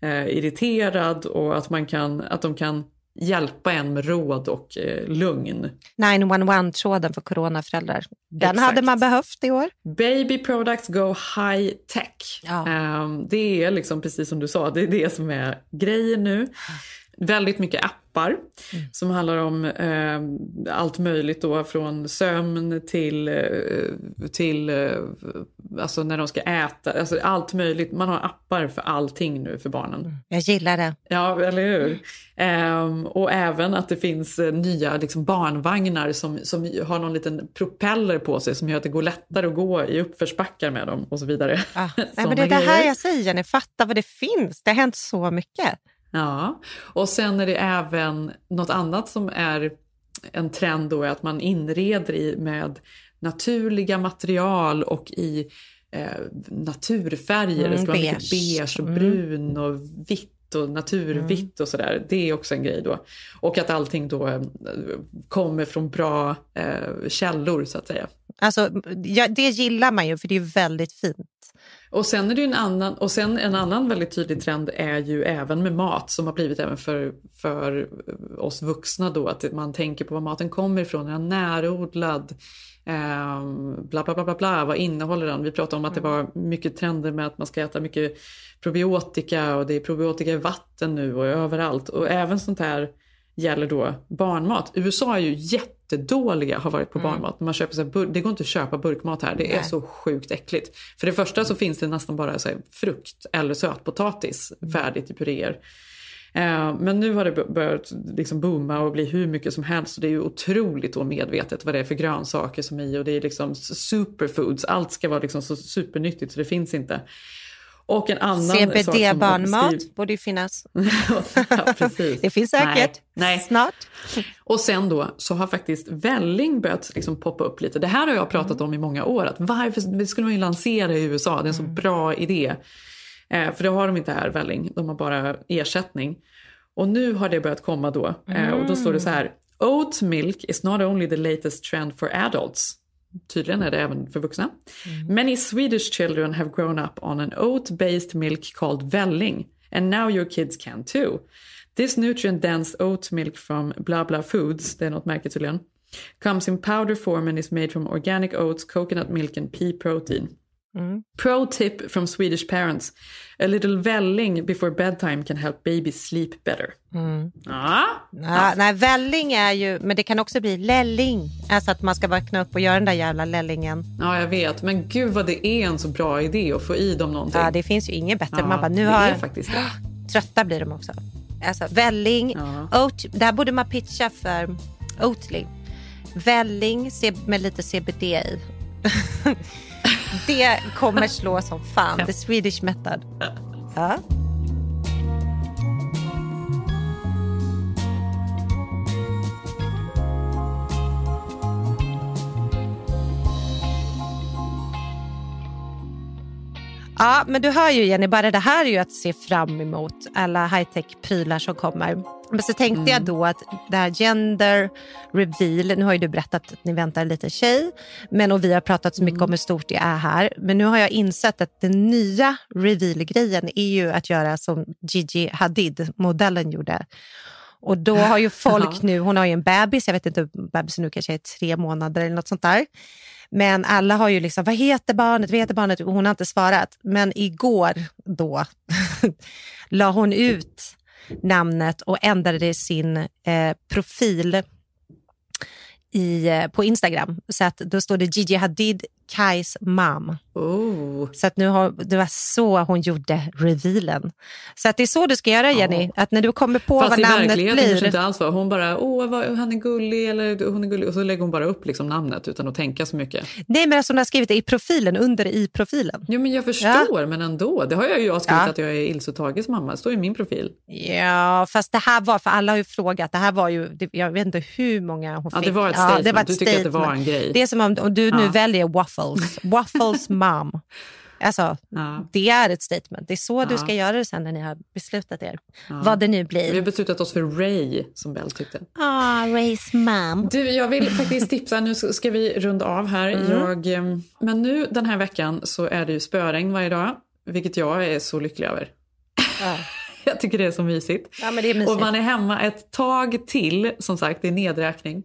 eh, irriterad och att, man kan, att de kan hjälpa en med råd och eh, lugn.
911-tråden för coronaföräldrar. Den
Exakt.
hade man behövt i år.
Baby products go high tech. Ehm, det är liksom precis som du sa, det är det som är grejen nu. Väldigt mycket appar som handlar om ehm, allt möjligt då från sömn till, eh, till eh, alltså när de ska äta, alltså allt möjligt. Man har appar för allting nu för barnen.
Jag gillar det.
Ja, eller hur? Ehm, och även att det finns eh, nya liksom, barnvagnar som, som har någon liten propeller på sig som gör att det går lättare att gå i uppförsbackar med dem och så vidare.
Nej, men det är det här jag säger, ni fattar vad det finns. Det har hänt så mycket.
Ja, och sen är det även något annat som är en trend då är att man inreder i med naturliga material och i eh, naturfärger.
Mm,
det ska vara mycket
beige.
beige och
Mm.
brun och vitt och naturvitt och sådär. Det är också en grej då. Och att allting då eh, kommer från bra eh, källor så att säga.
Alltså, ja, det gillar man ju för det är väldigt fint.
Och sen är det en annan, och sen en annan väldigt tydlig trend är ju även med mat som har blivit även för, för oss vuxna då att man tänker på var maten kommer ifrån, är den närodlad? Ehm, bla bla bla bla bla, vad innehåller den? Vi pratade om att det var mycket trender med att man ska äta mycket probiotika och det är probiotika i vatten nu och överallt och även sånt här gäller då barnmat. USA är ju jättedåliga har varit på
Mm.
barnmat. Man köper så här, det går inte att köpa burkmat här. Det är
Nej.
så sjukt äckligt. För det första så finns det nästan bara så frukt eller sötpotatis färdigt i puréer. Eh, Men nu har det börjat liksom booma och bli hur mycket som helst. Och det är ju otroligt medvetet vad det är för grönsaker som är i. Och det är liksom superfoods. Allt ska vara liksom så supernyttigt så det finns inte. Och en annan
CBD-barnmat borde ju finnas.
ja, precis.
Det finns säkert.
Nej, nej.
Snart.
Och sen då så har faktiskt välling börjat liksom poppa upp lite. Det här har jag pratat om i många år. Att varför det skulle man ju lansera i USA? Det är en så bra idé. Eh, för det har de inte här, välling. De har bara ersättning. Och nu har det börjat komma då. Eh, och då står det så här. Oat milk is not only the latest trend for adults. Tydligen är det även för vuxna. Many Swedish children have grown up on an oat-based milk called velling. And now your kids can too. This nutrient-dense oat milk from blah blah foods, det är något märke tydligen, comes in powder form and is made from organic oats, coconut milk and pea protein.
Mm.
Pro tip from Swedish parents. A little välling before bedtime can help babies sleep better.
Mm.
Ah,
Ja, nej, välling är ju, men det kan också bli lälling. Alltså att man ska vakna upp och göra den där jävla lällingen.
ja, jag vet. Men gud vad det är en så bra idé att få i dem någonting.
Ja, det finns ju inget bättre.
Ja,
man bara, nu
det
har
är faktiskt det.
trötta blir de också. Alltså välling, oat, det här borde man pitcha för Oatly. Välling med lite CBD i. det kommer slå som fan. The Swedish method. Ja. Ja, men du hör ju Jenny, bara det här är ju att se fram emot alla high-tech-prylar som kommer. Men så tänkte jag då att det här gender reveal, nu har ju du berättat att ni väntar en liten tjej, men och vi har pratat så mycket om hur stort det är här. Men nu har jag insett att den nya reveal-grejen är ju att göra som Gigi Hadid, modellen, gjorde. Och då har ju folk nu, hon har ju en bebis, jag vet inte, bebisen nu kanske är tre månader eller något sånt där. Men alla har ju liksom, vad heter barnet, vad heter barnet? Och hon har inte svarat. Men igår då la hon ut namnet och ändrade sin eh, profil i, eh, på Instagram. Så att då står det Gigi Hadid, Kais mom. Så att nu har, det var så hon gjorde revealen. Så att det är så du ska göra Jenny, att när du kommer på
Fast
vad
i
namnet
verkligheten kanske
blir.
inte alls var. Hon bara, åh vad, han är gullig eller hon är gullig och så lägger hon bara upp liksom namnet utan att tänka så mycket.
Nej men alltså hon har skrivit det i profilen, under i profilen.
Jo men jag förstår men ändå. Det har jag ju jag skrivit
Ja.
att jag är Ilse och Tages mamma. Det står i min profil.
Ja, fast det här var, för alla har ju frågat, det här var ju, det- jag vet inte hur många hon
Ja,
fick.
det var ett
Ja,
statement.
det var ett
Du tycker att det var en grej.
Det är som om, om du nu
Ja.
väljer waffles, waffles mom. Alltså,
Ja.
det är ett statement. Det är så du
Ja.
ska göra det sen när ni har beslutat er.
Ja.
Vad det nu
Vi
blir.
har beslutat oss för Ray som Bell tyckte.
Ah, Rays mom.
Du, jag vill faktiskt tipsa, nu ska vi runda av här.
Mm.
Jag, eh, men nu den här veckan så är det ju spöregn varje dag, vilket jag är så lycklig över.
Ja.
Jag tycker det är så mysigt.
Ja, men det är mysigt.
Och man är hemma ett tag till, som sagt, det är nedräkning.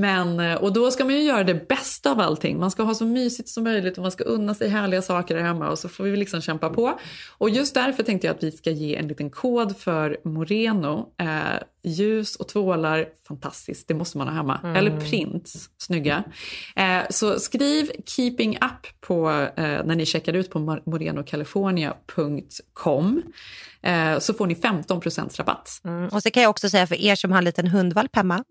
Men, eh, och då ska man ju göra det bästa av allting. Man ska ha så mysigt som möjligt och man ska unna sig härliga saker hemma och så får vi liksom kämpa på. Och just därför tänkte jag att vi ska ge en liten kod för Moreno. Eh, ljus och tvålar, fantastiskt, det måste man ha hemma.
Mm.
Eller prints, snygga. Eh, så skriv keeping up på, eh, när ni checkar ut på morenocalifornia.com eh, så får ni 15% rabatt.
Mm. Och så kan jag också säga för er som har en liten hundvalp hemma.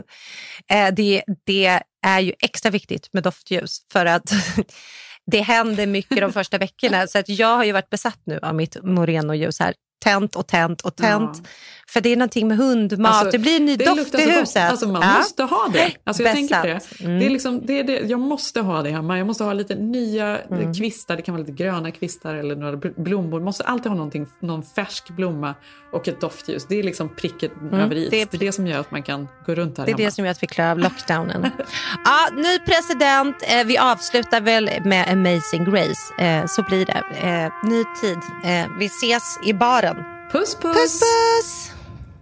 eh, det, det är ju extra viktigt med doftljus för att det händer mycket de första veckorna. Så att jag har ju varit besatt nu av mitt Moreno-ljus här. Tänt och tänt och tänt.
Ja.
För det är någonting med hundmat.
Alltså,
det blir en ny
det
doft i huset.
Alltså man
Ja.
måste ha det. Alltså jag tänker på det.
Mm.
det, är liksom, det, är det. Jag måste ha det hemma. Jag måste ha lite nya
Mm.
kvistar. Det kan vara lite gröna kvistar eller några bl- blommor. måste alltid ha någonting, någon färsk blomma och ett doftljus. Det är liksom pricket över i. det är- Det som gör att man kan gå runt här
Det är
hemma.
det som gör att vi klarar av lockdownen. ja, ny president. Eh, vi avslutar väl med Amazing Grace. Eh, så blir det. Eh, ny tid. Eh, vi ses i baren.
Puss, puss!
Puss, puss!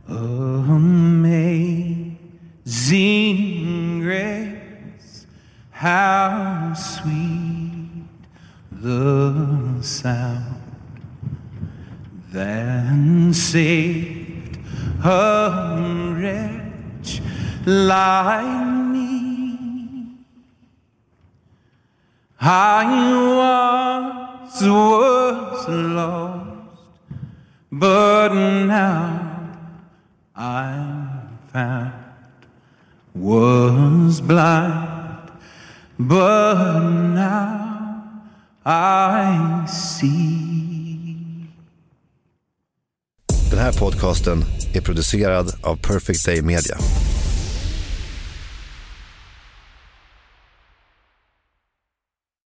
Amazing grace, how sweet the sound that saved a wretch like me. I once was lost, but now I'm found. Was blind, but now I see.
Den här podcasten är producerad av Perfect Day Media.